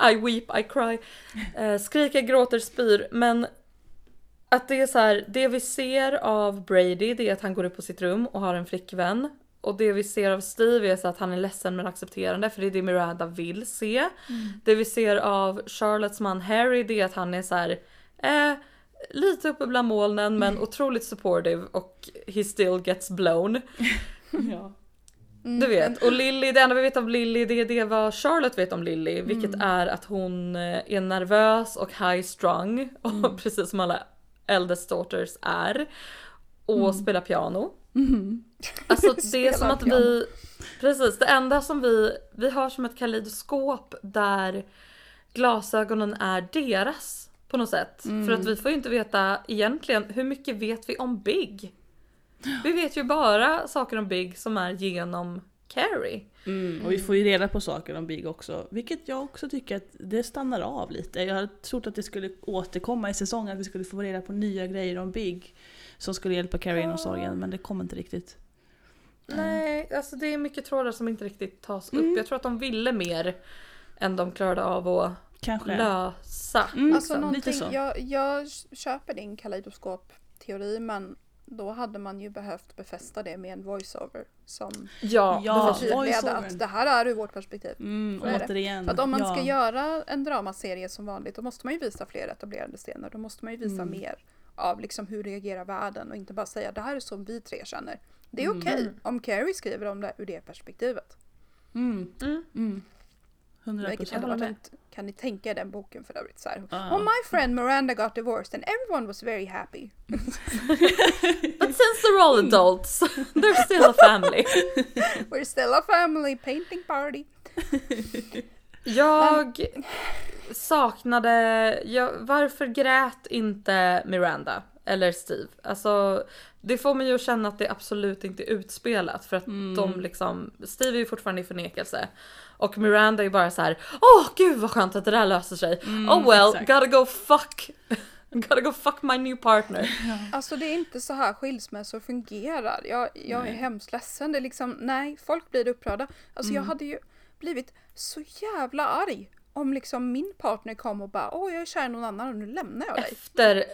[LAUGHS] I weep, I cry. Eh, skriker, gråter, spyr. Men att det är så här, det vi ser av Brady det är att han går upp på sitt rum och har en flickvän. Och det vi ser av Steve är så att han är ledsen men accepterande för det är det Miranda vill se. Det vi ser av Charlottes man Harry det är att han är så här, eh, lite uppe bland molnen men otroligt supportive och he still gets blown. [LAUGHS] Ja. Du vet. Och Lily, det enda vi vet om Lily det är det vad Charlotte vet om Lily. Vilket är att hon eh, är nervös och high strung. [LAUGHS] Och precis som alla eldest daughters är. Och spelar piano. Alltså [LAUGHS] det är som att vi... Precis, det enda som vi... Vi har som ett kaleidoskop där glasögonen är deras. På något sätt. För att vi får ju inte veta egentligen hur mycket vet vi om Big? Vi vet ju bara saker om Big som är genom Carrie. Mm, och vi får ju reda på saker om Big också, vilket jag också tycker att det stannar av lite. Jag hade trott att det skulle återkomma i säsongen, att vi skulle få reda på nya grejer om Big som skulle hjälpa Carrie genom sorgen, men det kom inte riktigt. Nej, alltså det är mycket trådar som inte riktigt tas upp. Mm. Jag tror att de ville mer än de klarade av att Kanske. lösa. Mm, Alltså liksom, lite någonting, så. jag, jag köper din kaleidoskopteori men då hade man ju behövt befästa det med en voiceover som Ja, Ja, förtydligade att det här är ur vårt perspektiv. Mm, återigen. För att om man ska ja. göra en dramaserie som vanligt då måste man ju visa fler etablerade scener. Då måste man ju visa Mm. mer av liksom hur reagerar världen och inte bara säga det här är som vi tre känner. Det är Mm. okej om Carrie skriver om det ur det perspektivet. Mm. Mm. Mm. 100 Vilket ett, kan ni tänka er den boken för övrigt? Så här. Ja. Oh my friend Miranda got divorced and everyone was very happy. [LAUGHS] But since they're all adults, [LAUGHS] they're still a family. [LAUGHS] We're still a family painting party. Jag saknade, jag, varför grät inte Miranda eller Steve? Alltså det får mig ju att känna att det absolut inte är utspelat för att Mm. de liksom, Steve är ju fortfarande i förnekelse. Och Miranda är ju bara så här: åh gud vad skönt att det där löser sig. oh well, exakt. gotta go fuck, [LAUGHS] gotta go fuck my new partner. [LAUGHS] Alltså det är inte så här skilsmässor fungerar. Jag, jag är hemskt ledsen. Det är liksom, nej, folk blir upprörda. Alltså Mm. jag hade ju blivit så jävla arg om liksom min partner kom och bara åh jag är kär i någon annan och nu lämnar jag dig. Efter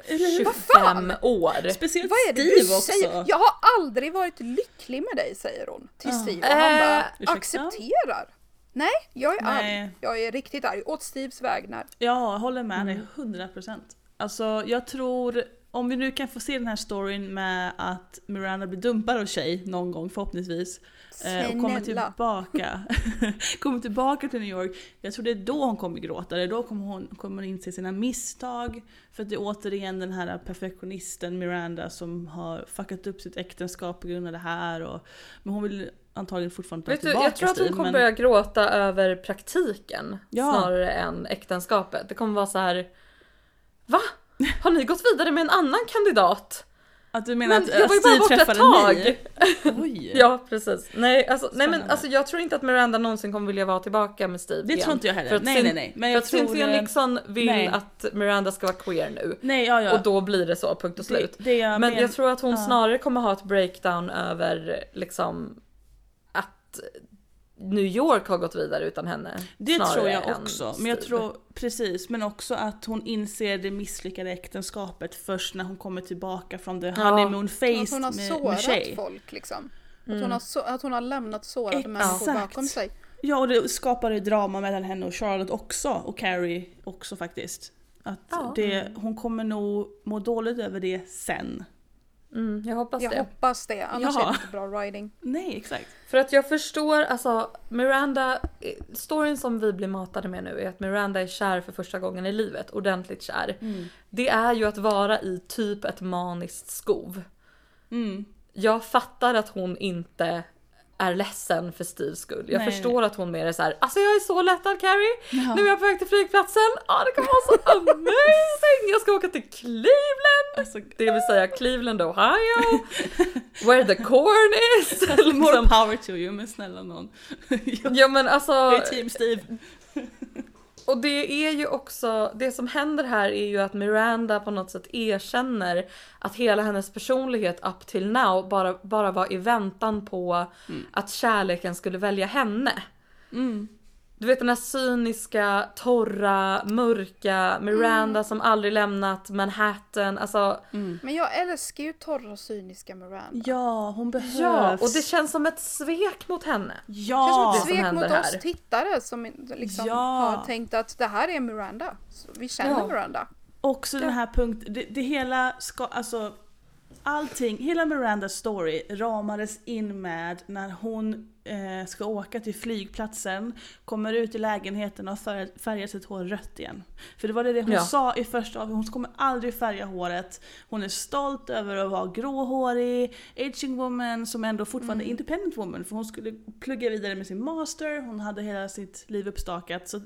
Vad fan? 25 år. Speciellt Vad är det Steve du också. säger? Jag har aldrig varit lycklig med dig säger hon till Steve och han Eh, bara ursäkta? accepterar. Nej, jag är Nej. arg. Jag är riktigt arg. Åt Steves vägnar. Ja, jag håller med Mm. dig 100%. Alltså jag tror, om vi nu kan få se den här storyn med att Miranda blir dumpad av tjej någon gång förhoppningsvis. Eh, Och kommer tillbaka. [LAUGHS] kommer tillbaka till New York. Jag tror det är då hon kommer gråta. Det är då kommer hon kommer inse sina misstag. För att det är återigen den här perfektionisten Miranda som har fuckat upp sitt äktenskap på grund av det här. Och, men hon vill antagligen fortfarande ta Vet du, tillbaka jag tror att hon kommer men- börja gråta över praktiken Ja. snarare än äktenskapet. Det kommer vara så här. Va? Har ni gått vidare med en annan kandidat? Att du menar Men att jag äh, var ju bara borta ett tag. Oj! [LAUGHS] Ja precis. Nej, alltså, nej men alltså jag tror inte att Miranda någonsin kommer vilja vara tillbaka med Steve Det igen. tror inte jag heller. För att Nej, nej, nej. Men för jag att tror, Cynthia eh, Nixon vill nej. att Miranda ska vara queer nu. Nej, ja, ja. Och då blir det så, punkt och slut. Det, det jag Men men, jag tror att hon ja. snarare kommer ha ett breakdown över liksom att New York har gått vidare utan henne. Det tror jag också. Men jag tror precis, men också att hon inser det misslyckade äktenskapet först när hon kommer tillbaka från the Ja. honeymoon Att phase hon har med, sårat med folk liksom. Att, Mm. hon har så, att hon har lämnat sårade människor bakom sig. Ja, och det skapade drama mellan henne och Charlotte också, och Carrie också faktiskt. Att Ja. det, hon kommer nog må dåligt över det sen. Mm, jag hoppas Jag det. hoppas det, annars Ja. är det inte bra writing. Nej, exakt. För att jag förstår, alltså Miranda, storyn som vi blir matade med nu är att Miranda är kär för första gången i livet, ordentligt kär. Det är ju att vara i typ ett maniskt skov. Mm. Jag fattar att hon inte är ledsen för Steves skull. Jag Nej. förstår att hon mer är så här, alltså jag är så lättad Carrie. Nu är jag på väg till flygplatsen. Ja det kommer vara så [LAUGHS] amazing. Jag ska åka till Cleveland. Alltså, Det vill säga Cleveland, Ohio. Where the corn is. [LAUGHS] more liksom. power to you, men snälla någon. [LAUGHS] Ja men alltså. är team Steve. Och det är ju också, det som händer här är ju att Miranda på något sätt erkänner att hela hennes personlighet up till now bara, bara var i väntan på att kärleken skulle välja henne. Mm. Du vet den här cyniska, torra, mörka Miranda som aldrig lämnat Manhattan. Alltså, Men jag älskar ju torra cyniska Miranda. Ja, hon behövs. ja, och det känns som ett svek mot henne. Ja! Det som svek händer mot här. oss tittare som liksom Ja. har tänkt att det här är Miranda. Så vi känner Ja. Miranda. Också den här punkten, det, det hela ska, alltså allting, hela Mirandas story ramades in med när hon eh, ska åka till flygplatsen, kommer ut i lägenheten och färgar, sitt hår rött igen. För det var det hon Ja. sa i första avsnittet, hon kommer aldrig färga håret. Hon är stolt över att vara gråhårig, aging woman som ändå fortfarande är independent woman för hon skulle plugga vidare med sin master, hon hade hela sitt liv uppstakat. Så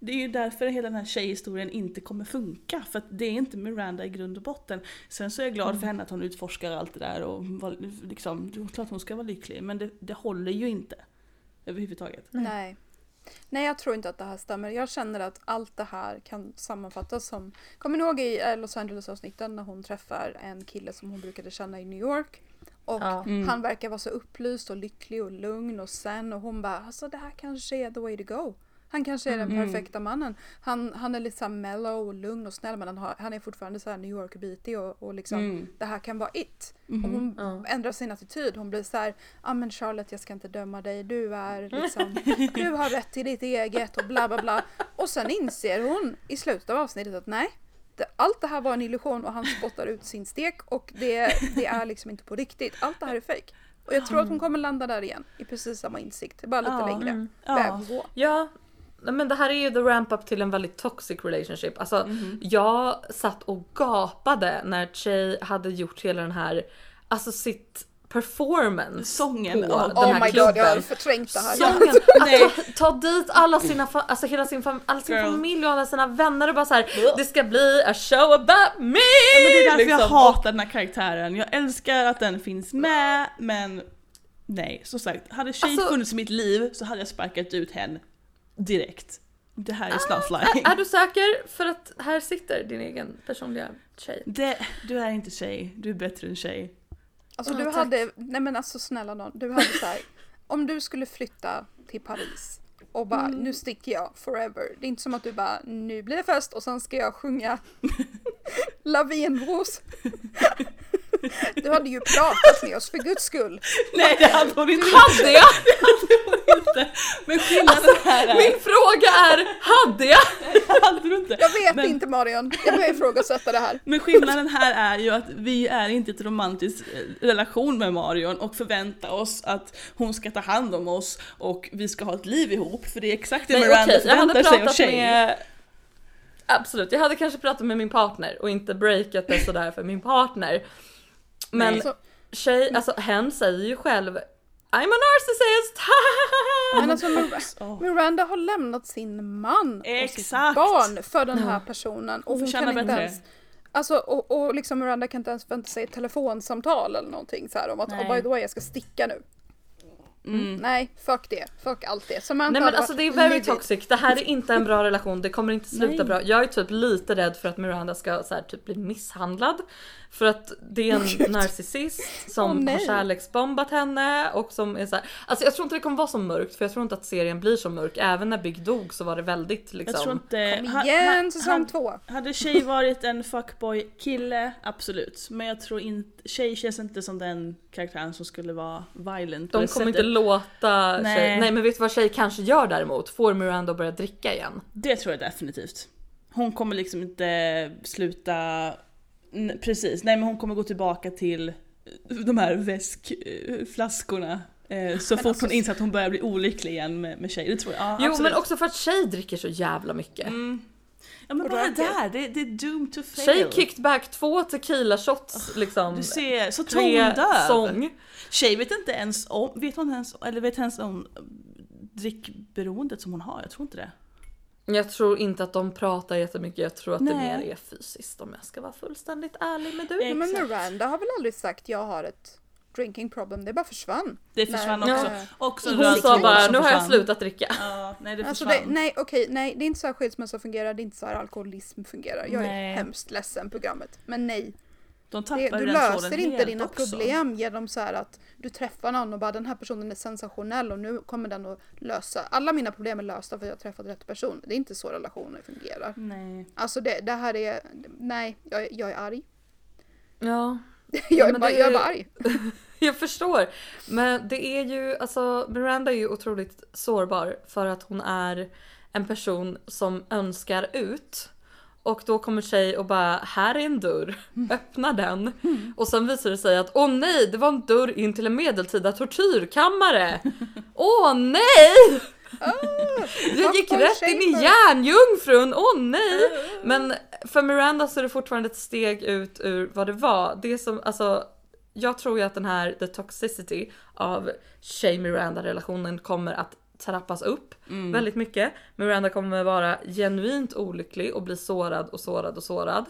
det är ju därför hela den här tjejhistorien inte kommer funka. För att det är inte Miranda i grund och botten. Sen så är jag glad för henne att hon utforskar allt det där och var, liksom, det är klart hon ska vara lycklig. Men det, det håller ju inte. Överhuvudtaget. Nej. Nej, jag tror inte att det här stämmer. Jag känner att allt det här kan sammanfattas som... Kommer ni ihåg i eh, Los Angeles-avsnitten när hon träffar en kille som hon brukade känna i New York? Och Ja. han verkar vara så upplyst och lycklig och lugn och sen och hon bara alltså det här kanske är the way to go. Han kanske är den perfekta mannen. Han, han är lite så mellow och lugn och snäll men han, har, han är fortfarande så här New York-bitig och, och liksom det här kan vara it. Och hon ändrar sin attityd. Hon blir så här, ja men Charlotte jag ska inte döma dig. Du är [LAUGHS] liksom, du har rätt till ditt eget och bla bla bla. Och sen inser hon i slutet av avsnittet att nej, det, allt det här var en illusion och han spottar ut sin stek och det, det är liksom inte på riktigt. Allt det här är fake. Och jag tror att hon kommer landa där igen i precis samma insikt. Bara lite Ja. längre Ja. väg att gå. Ja, men det här är ju the ramp up till en väldigt toxic relationship. Alltså Mhm. jag satt och gapade när Che hade gjort hela den här, alltså sitt performance Sången, på oh, den Oh här my god, klubben. jag har förträngt det här. Sången, Nej. [LAUGHS] att ta, ta dit alla sina, alltså hela sin, fam- alla sin Girl. familj och alla sina vänner och bara så här. det ska bli a show about me! Men det är därför jag liksom. hatar den här karaktären. Jag älskar att den finns med, men nej, som sagt, hade tjej Alltså- funnits i mitt liv så hade jag sparkat ut henne direkt. Det här är Och, snuffling. är, är du säker? För att här sitter din egen personliga tjej. Det, du är inte tjej, du är bättre än tjej. Alltså du tack. hade, nej men alltså snälla någon, du hade så här, [LAUGHS] om du skulle flytta till Paris och bara Mm. nu sticker jag forever. Det är inte som att du bara nu blir det fest och sen ska jag sjunga La vie en rose. [LAUGHS] Du hade ju pratat med oss för guds skull. Nej det hade hon inte Hade jag? [LAUGHS] inte. Men skillnaden här är... Min fråga är, hade jag? [LAUGHS] hade du inte. Jag vet Men- inte Marion, jag börjar ifrågasätta det här. Men skillnaden här är ju att vi är inte i ett romantisk eh, relation med Marion och förväntar oss att hon ska ta hand om oss och vi ska ha ett liv ihop för det är exakt det Nej Miranda hade förväntar sig av tjejer. Absolut, jag hade kanske pratat med min partner och inte breakat det sådär för min partner. Men Nej. Tjej, alltså hen säger ju själv I'm a narcissist! [LAUGHS] men alltså Mir-. Miranda har lämnat sin man och sitt Exakt. barn för den här personen och Hon hon kan inte bättre. ens Alltså och, och liksom Miranda kan inte ens vänta sig ett telefonsamtal eller någonting så här om att Nej. oh, by the way jag ska sticka nu. Mm. Nej, fuck det. Fuck allt det. Samantha Nej men alltså det är very livid. toxic, det här är inte en bra relation, det kommer inte sluta Nej. bra. Jag är typ lite rädd för att Miranda ska så här, typ bli misshandlad. För att det är en narcissist som nej. har kärleksbombat henne och som är så här, Alltså jag tror inte det kommer vara så mörkt för jag tror inte att serien blir så mörk. Även när Big dog så var det väldigt liksom. Jag tror inte... Kom igen ha- säsong hade- två. Hade tjej varit en fuckboy kille, absolut. Men jag tror inte, tjej känns inte som den karaktären som skulle vara violent De kommer inte sättet. låta Nej. tjej... Nej men vet du vad tjej kanske gör däremot? Får Miranda att börja dricka igen. Det tror jag definitivt. Hon kommer liksom inte sluta... Precis, nej men hon kommer gå tillbaka till de här väskflaskorna. Eh, så fort alltså- hon inser att hon börjar bli olycklig igen med, med tjej. Det tror jag. Ja, Jo absolut. men också för att tjej dricker så jävla mycket. Mm. Ja men Och bara där, det, det är doomed to fail. Tjej kicked back två tequila shots liksom. Du ser, så tondöv. sång. Tjej vet inte ens om, vet hon ens, eller vet ens om drickberoendet som hon har? Jag tror inte det. Jag tror inte att de pratar jättemycket, jag tror att det Nej. mer är fysiskt om jag ska vara fullständigt ärlig med du. Nej, men Exakt. Miranda har väl aldrig sagt jag har ett drinking problem, det bara försvann. Det försvann Nej. också. Ja. också Hon sa bara nu har jag slutat dricka. Ja, nej det Alltså försvann. det, nej okej, nej det är inte så här skilsmässa fungerar, det är inte så här alkoholism fungerar. Jag Nej. är hemskt ledsen programmet. Men nej, De det, du löser inte dina också. problem genom så att du träffar någon och bara den här personen är sensationell och nu kommer den att lösa. Alla mina problem är lösta för att jag har träffat rätt person. Det är inte så relationer fungerar. Nej. Alltså det, det här är, nej, jag, är- jag är arg. Ja, [LAUGHS] Jag är, bara, det jag är är- bara arg. [LAUGHS] jag förstår. Men det är ju, alltså Miranda är ju otroligt sårbar för att hon är en person som önskar ut. Och då kommer tjej och bara, här är en dörr, öppna den. Och sen visar det sig att, åh nej, det var en dörr in till en medeltida tortyrkammare. [LAUGHS] Åh nej! Jag gick Popcorn rätt in i järnjungfrun, åh nej! Men för Miranda så är det fortfarande ett steg ut ur vad det var. Det som, alltså, jag tror ju att den här the toxicity av tjej Miranda relationen kommer att trappas upp väldigt mycket. Miranda kommer vara genuint olycklig och bli sårad och sårad och sårad.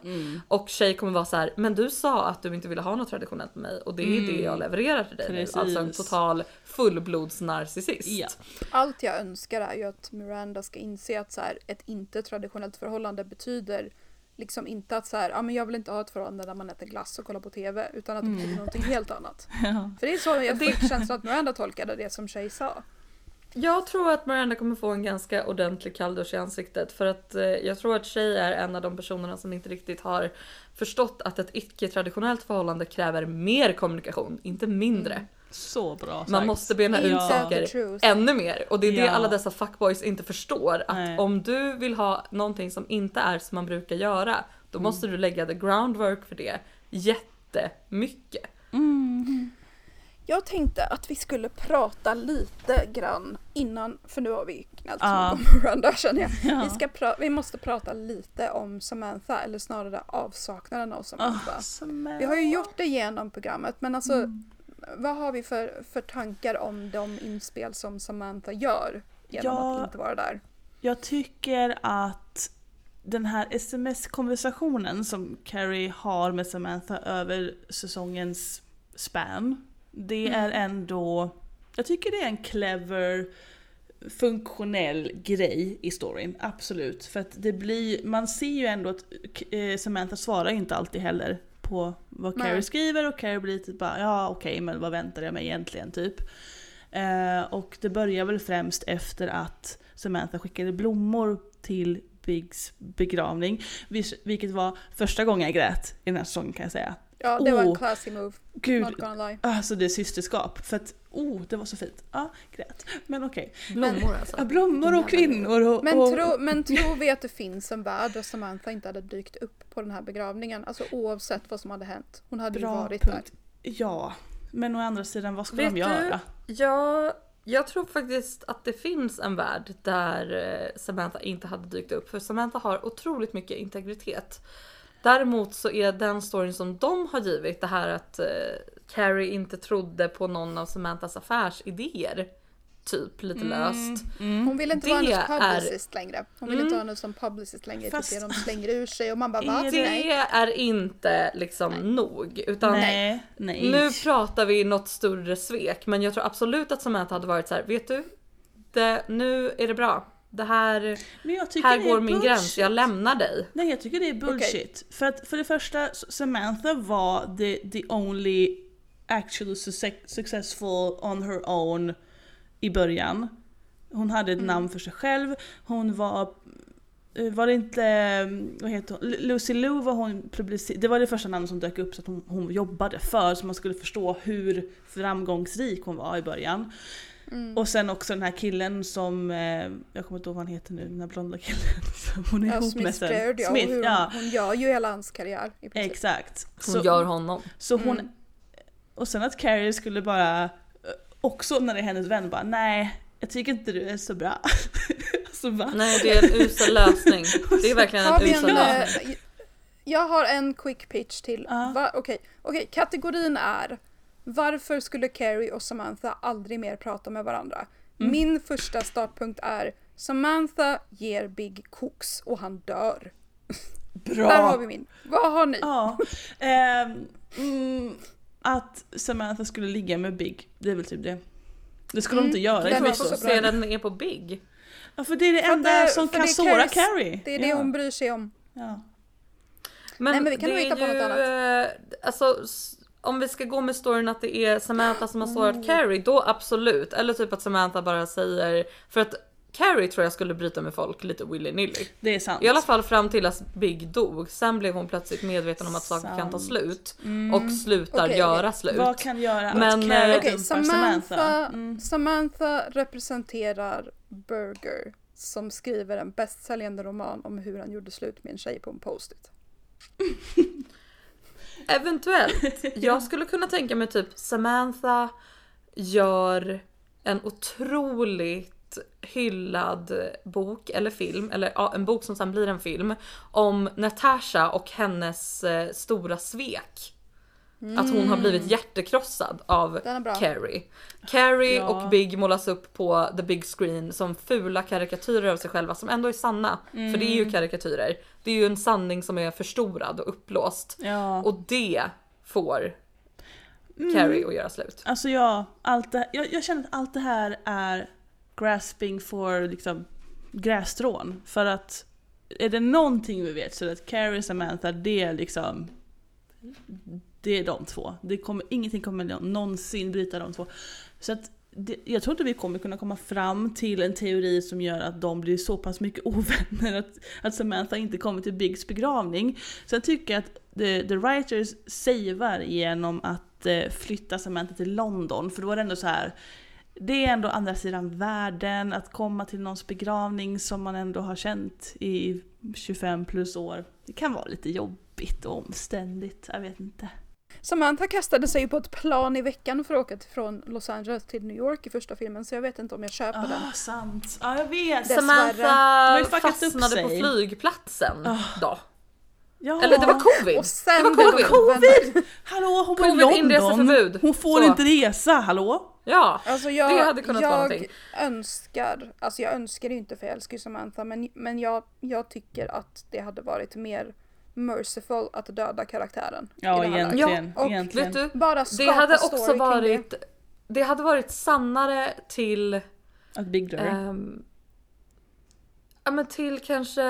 Och tjej kommer vara så här, men du sa att du inte ville ha något traditionellt med mig och det är det jag levererar till dig Precis. nu. Alltså en total fullblodsnarcissist. Ja. Allt jag önskar är ju att Miranda ska inse att så här, ett inte traditionellt förhållande betyder liksom inte att så här, ja men jag vill inte ha ett förhållande där man äter glass och kollar på TV utan att det betyder någonting helt annat. [LAUGHS] Ja. För det är så jag [LAUGHS] fick känslan att Miranda tolkade det som Shay sa. Jag tror att Miranda kommer få en ganska ordentlig kalldusch i ansiktet för att eh, jag tror att Shay är en av de personerna som inte riktigt har förstått att ett icke-traditionellt förhållande kräver mer kommunikation, inte mindre. Så bra sagt. Man måste bena ut Inte saker ännu mer och det är det Ja. alla dessa fuckboys inte förstår att Nej. om du vill ha någonting som inte är som man brukar göra då måste du lägga the groundwork för det jättemycket. Jag tänkte att vi skulle prata lite grann innan, för nu har vi knällt Ja. om [LAUGHS] Miranda känner jag. Ja. Vi, ska pra- vi måste prata lite om Samantha, eller snarare avsaknaden av Samantha. Samantha. Vi har ju gjort det genom programmet, men alltså Mm. vad har vi för, för tankar om de inspel som Samantha gör genom Ja. att inte vara där? Jag tycker att den här sms-konversationen som Carrie har med Samantha över säsongens span. Det är ändå, jag tycker det är en clever funktionell grej i storyn, absolut. För att det blir, man ser ju ändå att eh, Samantha svarar inte alltid heller på vad Nej. Carrie skriver och Carrie blir typ bara ja okej men vad väntar jag mig egentligen typ. Eh, och det börjar väl främst efter att Samantha skickade blommor till Bigs begravning. Vilket var första gången jag grät i den här säsongen kan jag säga. Ja, det var en Oh. classy move. Gud, Not gonna lie. alltså det är systerskap. För att, oh det var så fint. Ja, grät. Men okej. Blommor alltså. Ja, blommor och kvinnor och... Men, och tro, men tror vi att det finns en värld där Samantha inte hade dykt upp på den här begravningen? Alltså oavsett vad som hade hänt. Hon hade ju Bra varit punkt. Ja, men å andra sidan vad ska Vet de göra? Ja, jag tror faktiskt att det finns en värld där eh, Samantha inte hade dykt upp. För Samantha har otroligt mycket integritet. Däremot så är den storyn som de har givit, det här att eh, Carrie inte trodde på någon av Samanthas affärsidéer. Typ lite löst. Hon vill inte Det vara är- Mm. publicist längre. Hon vill inte ha henne som publicist längre. Fast- Det de slänger ur sig och man bara va? Är Det Nej. är inte liksom nog. Utan Nej, nej. Nu pratar vi något större svek, men jag tror absolut att Samantha hade varit så här, vet du? Det, nu är det bra. Det här, men jag tycker här går min gräns, jag lämnar dig. Nej jag tycker det är bullshit. För att för det första, Samantha var the, the only actually success- successful on her own i början. Hon hade Mm. ett namn för sig själv, hon var eh, var det inte, eh, vad heter hon, Lu- Lucy Liu var hon publicerad, det var det första namnet som dök upp så att hon, hon jobbade för så man skulle förstå hur framgångsrik hon var i början. Mm. Och sen också den här killen som, eh, jag kommer inte ihåg vad han heter nu, den här blonda killen [LAUGHS] som hon är Ja, ihop med Smith sen. Baird, ja. Smith, hur ja. Hon, hon gör ju hela hans karriär i. Exakt. Hon Så, gör honom. så hon, Mm. och sen att Carrie skulle bara, eh, också när det är hennes vän, bara nej, jag tycker inte du är så bra. [LAUGHS] så bara, Nej, det är en usel lösning. [LAUGHS] Det är verkligen en usel lösning. eh, jag har en quick pitch till. Va- Okej, okej, kategorin är varför skulle Carrie och Samantha aldrig mer prata med varandra? Mm. Min första startpunkt är Samantha ger Big koks och han dör. bra! Där har vi min. Vad har ni? Ja. ehm, mm, att Samantha skulle ligga med Big, det är väl typ det. Det skulle Mm, de inte göra det i så fokuserad den är på Big. Ja för det är det För enda det- som kan såra Carrie. Det är det ja. hon bryr sig om. Ja. Men, Nej, men vi kan nog hitta på något ju, annat. eh, Alltså, om vi ska gå med storyn att det är Samantha som har Mm. sårat Carrie, då absolut. Eller typ att Samantha bara säger, för att Carrie tror jag skulle bryta med folk lite willy-nilly. Det är sant. I alla fall fram till att Big dog. Sen blev hon plötsligt medveten om att saker kan ta Sant. slut. Och slutar Okej, göra okej. slut. Vad kan göra Men, att Carrie eh, dumpar Samantha, Samantha? Mm. Samantha representerar Burger som skriver en bästsäljande roman om hur han gjorde slut med en tjej på en post-it. [LAUGHS] [LAUGHS] Eventuellt. [LAUGHS] Jag skulle kunna tänka mig typ Samantha gör en otroligt hyllad bok eller film, eller ja, en bok som sen blir en film om Natasha och hennes eh, stora svek. Att hon har blivit hjärtekrossad av. Carrie. Carrie Ja. och Big målas upp på the big screen som fula karikatyrer av sig själva som ändå är sanna. För det är ju karikatyrer. Det är ju en sanning som är förstorad och uppblåst. Ja. Och det får Mm. Carrie att göra slut. Alltså ja, allt det, jag, jag känner att allt det här är grasping for liksom grässtrån. För att är det någonting vi vet så är det att Carrie och Samantha, det är liksom det är de två. Det kommer, ingenting kommer någonsin bryta de två. Så att det, jag tror inte vi kommer kunna komma fram till en teori som gör att de blir så pass mycket [LAUGHS] ovänner att, att Samantha inte kommer till Biggs begravning. Så jag tycker att the, the writers savear genom att eh, flytta Samantha till London, för då är det ändå så här det är ändå andra sidan världen, att komma till någons begravning som man ändå har känt i 25 plus år. Det kan vara lite jobbigt och omständigt, jag vet inte. Samantha kastade sig på ett plan i veckan för att åka från Los Angeles till New York i första filmen så jag vet inte om jag köper den. Ah, sant. Ja, jag vet. Dessvärre. Samantha fastnade på flygplatsen Ah. då. Ja. Eller det var covid. Och sen det var covid. [LAUGHS] Hallå, hon var i London. Hon får Så. inte resa, hallå? Ja, Alltså jag, det hade kunnat vara jag någonting. önskar, alltså jag önskar ju inte för jag älskar ju Samantha men, men jag, jag tycker att det hade varit mer merciful att döda karaktären. Ja, det egentligen. och egentligen. Vet du, Bara det hade också varit det hade varit sannare till Att Big dör. Ehm, ja men till kanske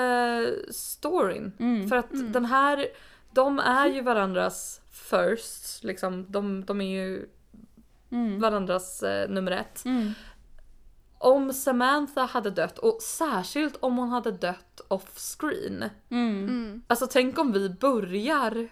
storyn. Mm. För att den här, de är ju varandras first, liksom. De, de är ju Mm. varandras eh, nummer ett. Mm. Om Samantha hade dött, och särskilt om hon hade dött off screen. Mm. Mm. Alltså tänk om vi börjar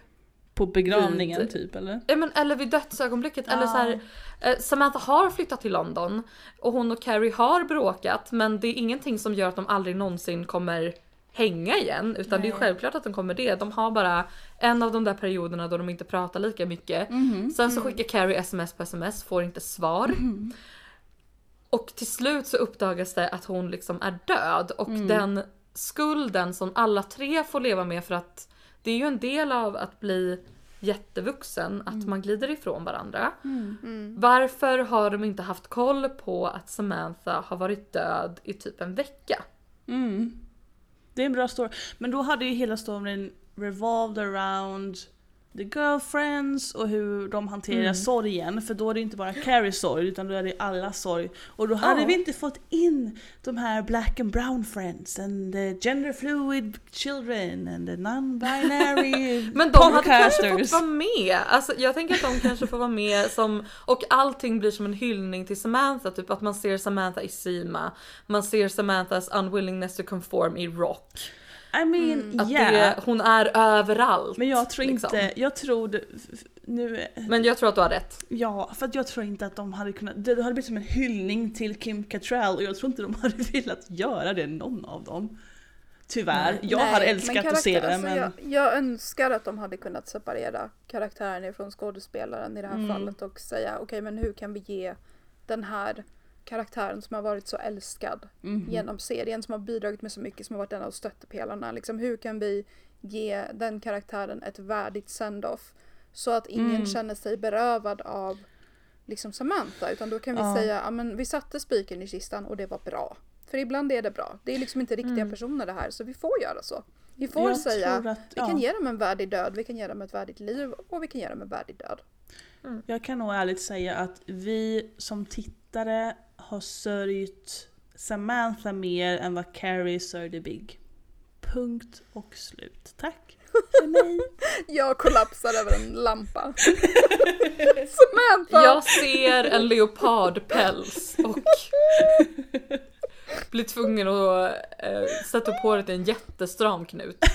På begravningen Vid- typ eller? Ja, men, eller vid dödsögonblicket. Eller Ja. så här, eh, Samantha har flyttat till London och hon och Carrie har bråkat men det är ingenting som gör att de aldrig någonsin kommer hänga igen utan det är Nej. självklart att de kommer det. De har bara en av de där perioderna då de inte pratar lika mycket. Mhm. Sen så skickar Carrie sms på sms, får inte svar. Och till slut så uppdagas det att hon liksom är död och den skulden som alla tre får leva med för att det är ju en del av att bli jättevuxen, att man glider ifrån varandra. Mm. Varför har de inte haft koll på att Samantha har varit död i typ en vecka? Mm. Det är en bra story. Men då hade ju hela storyn revolved around the girlfriends och hur de hanterar Mm. sorgen. För då är det inte bara Carries sorg utan då är det alla sorg. Och då hade Ja. vi inte fått in de här black and brown friends and the gender fluid children and the non-binary [LAUGHS] Men de hade kanske fått vara med. Alltså, jag tänker att de kanske får vara med som, och allting blir som en hyllning till Samantha. Typ att man ser Samantha i Sima, man ser Samanthas unwillingness to conform i Rock. I mean, Mm. Att yeah. det, hon är överallt. Men jag tror liksom. inte, jag tror nu, Men jag tror att du har rätt. ja, för att jag tror inte att de hade kunnat, det hade blivit som en hyllning till Kim Cattrall och jag tror inte de hade [LAUGHS] velat göra det någon av dem. Tyvärr, Nej. jag Nej, hade älskat att se det alltså men... jag, jag önskar att de hade kunnat separera karaktären ifrån skådespelaren i det här Mm. fallet och säga okej men hur kan vi ge den här karaktären som har varit så älskad Mhm. genom serien som har bidragit med så mycket som har varit en av stöttepelarna. Liksom, hur kan vi ge den karaktären ett värdigt send-off så att ingen Mm. känner sig berövad av liksom Samantha utan då kan vi Ja. säga ja men vi satte spiken i kistan och det var bra. För ibland är det bra. Det är liksom inte riktiga Mm. personer det här så vi får göra så. Vi får Jag säga att, vi kan ja, ge dem en värdig död, vi kan ge dem ett värdigt liv och vi kan ge dem en värdig död. Jag kan nog ärligt säga att vi som tittare har sörjt Samantha mer än vad Carrie sörjde Big. Punkt och slut. Tack för mig. [LAUGHS] Jag kollapsar över en lampa. [LAUGHS] Samantha! Jag ser en leopardpäls och [LAUGHS] blir tvungen att eh, sätta upp håret i en jättestram knut. [LAUGHS]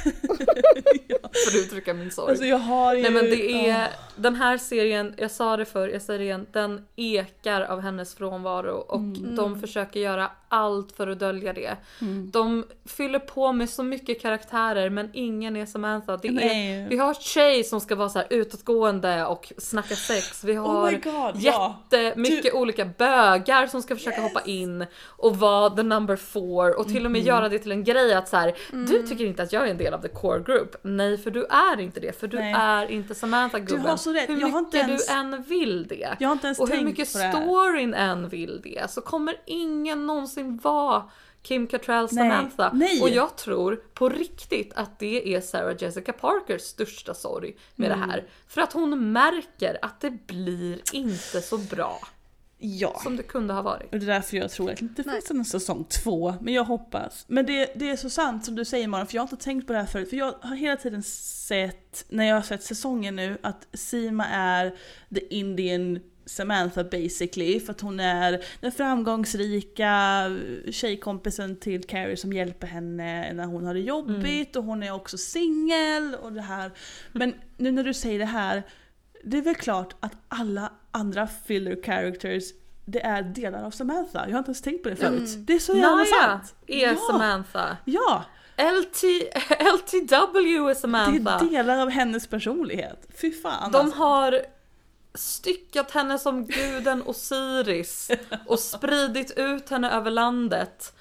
För att uttrycka min sorg. Alltså ju... Nej men det är, ja. den här serien, jag sa det förr, jag säger det igen, den ekar av hennes frånvaro och Mm. de försöker göra allt för att dölja det. Mm. De fyller på med så mycket karaktärer men ingen är Samantha. Det är, vi har Shay som ska vara så här utåtgående och snacka sex. Vi Oh har my god, ja! jättemycket olika bögar som ska försöka hoppa in och vara the number four och till och med Mhm. göra det till en grej att så här, Mm. du tycker inte att jag är en del av the core group. Nej för du är inte det för du Nej. är inte Samantha gubben. har så rätt. Hur Jag har mycket inte ens- du än vill det. Jag har inte ens Och hur mycket storyn än vill det så kommer ingen någonsin vara Kim Cattrall Nej, Samantha. nej. Och jag tror på riktigt att det är Sarah Jessica Parkers största sorg med Mm. det här. För att hon märker att det blir inte så bra. Ja. som det kunde ha varit. Och det är därför jag tror att det inte Nej. finns en säsong två, men jag hoppas. Men det, det är så sant som du säger Mara, för jag har inte tänkt på det här förut. För jag har hela tiden sett, när jag har sett säsongen nu, att Sima är the Indian Samantha basically, för att hon är den framgångsrika tjejkompisen till Carrie som hjälper henne när hon har det jobbigt och hon är också singel och det här. Men nu när du säger det här, det är väl klart att alla andra filler characters det är delar av Samantha. Jag har inte ens tänkt på det förut. Det är så jävla Naya sant! är Ja. Samantha. Ja! LT, LTW är Det Samantha. är delar av hennes personlighet. Fy fan De alltså. har styckat henne som guden Osiris [LAUGHS] och spridit ut henne över landet.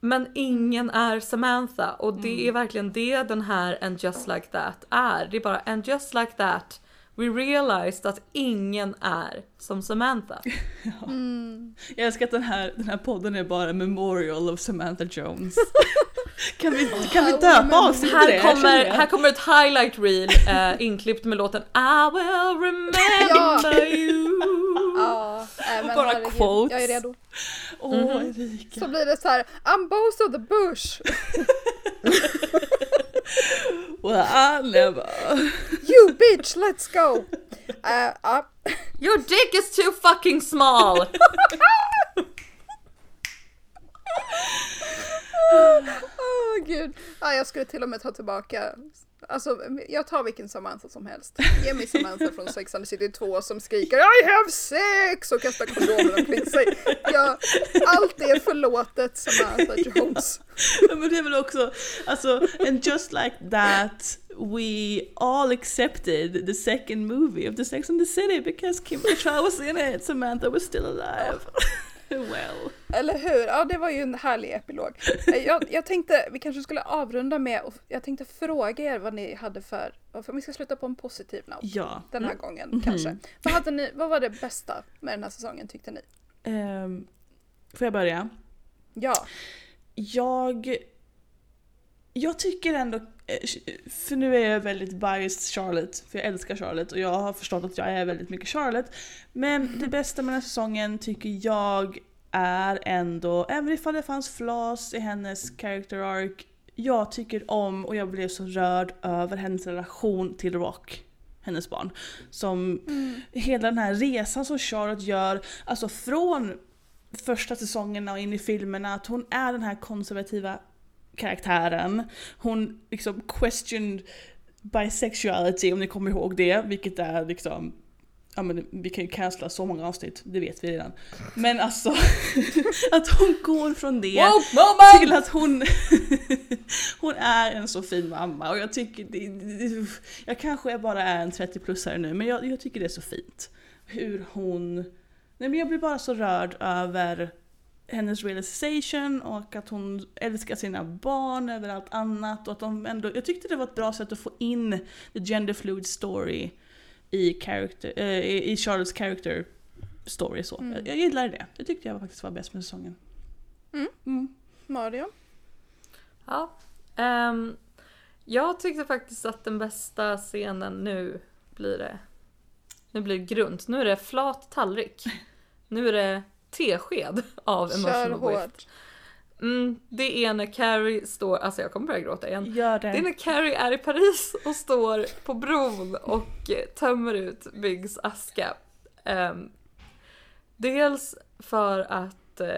Men ingen är Samantha och det är verkligen det den här And Just Like That är. Det är bara And Just Like That We realized att ingen är som Samantha. [LAUGHS] Jag älskar att den här, den här podden är bara memorial of Samantha Jones. [LAUGHS] kan, vi, kan vi döpa avsnittet till det? Kommer, här kommer ett highlight reel eh, inklippt med låten I will remember you. Ja, nej, men Bara herregud, quotes. Jag är redo. Åh Erika. Så blir det så här, I'm both of the bush. [LAUGHS] Well, I never. You bitch, let's go. [LAUGHS] Eh, ja. Your dick is too fucking small! [LAUGHS] Åh gud. Ja, jag skulle till och med ta tillbaka Alltså, jag tar vilken Samantha som helst. Ge mig Samantha från Sex and the City 2 som skriker I have sex och kastar kondomer omkring sig. Ja, allt är förlåtet Samantha Jones. Ja, men det är väl också, alltså, and just like that we all accepted the second movie of the Sex and the City because Kim Cattrall was in it, Samantha was still alive. [LAUGHS] well. Eller hur? Ja, det var ju en härlig epilog. Eh, Jag, jag tänkte vi kanske skulle avrunda med, och jag tänkte fråga er vad ni hade för, för vi ska sluta på en positiv note Ja. den här gången kanske. Vad, hade ni, vad var det bästa med den här säsongen tyckte ni? Um, får jag börja? Ja, Jag... Jag tycker ändå, för nu är jag väldigt biased Charlotte, för jag älskar Charlotte och jag har förstått att jag är väldigt mycket Charlotte. Men det bästa med den här säsongen tycker jag är ändå, även ifall det fanns flaws i hennes character arc, jag tycker om och jag blev så rörd över hennes relation till Rock, hennes barn. Som hela den här resan som Charlotte gör, alltså från första säsongerna och in i filmerna att hon är den här konservativa karaktären. Hon liksom questioned bisexuality om ni kommer ihåg det, vilket är liksom Ja men vi kan ju cancella så många avsnitt, det vet vi redan. Men alltså [LAUGHS] att hon går från det moment! till att hon, [LAUGHS] hon är en så fin mamma och jag tycker det, det, jag kanske bara är en 30-plussare nu men jag, jag tycker det är så fint. Hur hon, nej men jag blir bara så rörd över hennes realization och att hon älskar sina barn över allt annat och att de ändå, jag tyckte det var ett bra sätt att få in the gender fluid story i, character, eh, i Charlottes character story så. Jag, jag gillar det. Det tyckte jag faktiskt var bäst med säsongen. Mm. Mario? Ja. ehm, jag tyckte faktiskt att den bästa scenen nu blir det. Nu blir det grunt. Nu är det flat tallrik. Nu är det tesked av Kör emotional hårt. whiff. Mm, det är när Carrie står, alltså jag kommer börja gråta igen. Gör Det är när Carrie är i Paris och står på bron och eh, tömmer ut Biggs aska. Ehm, dels för att eh,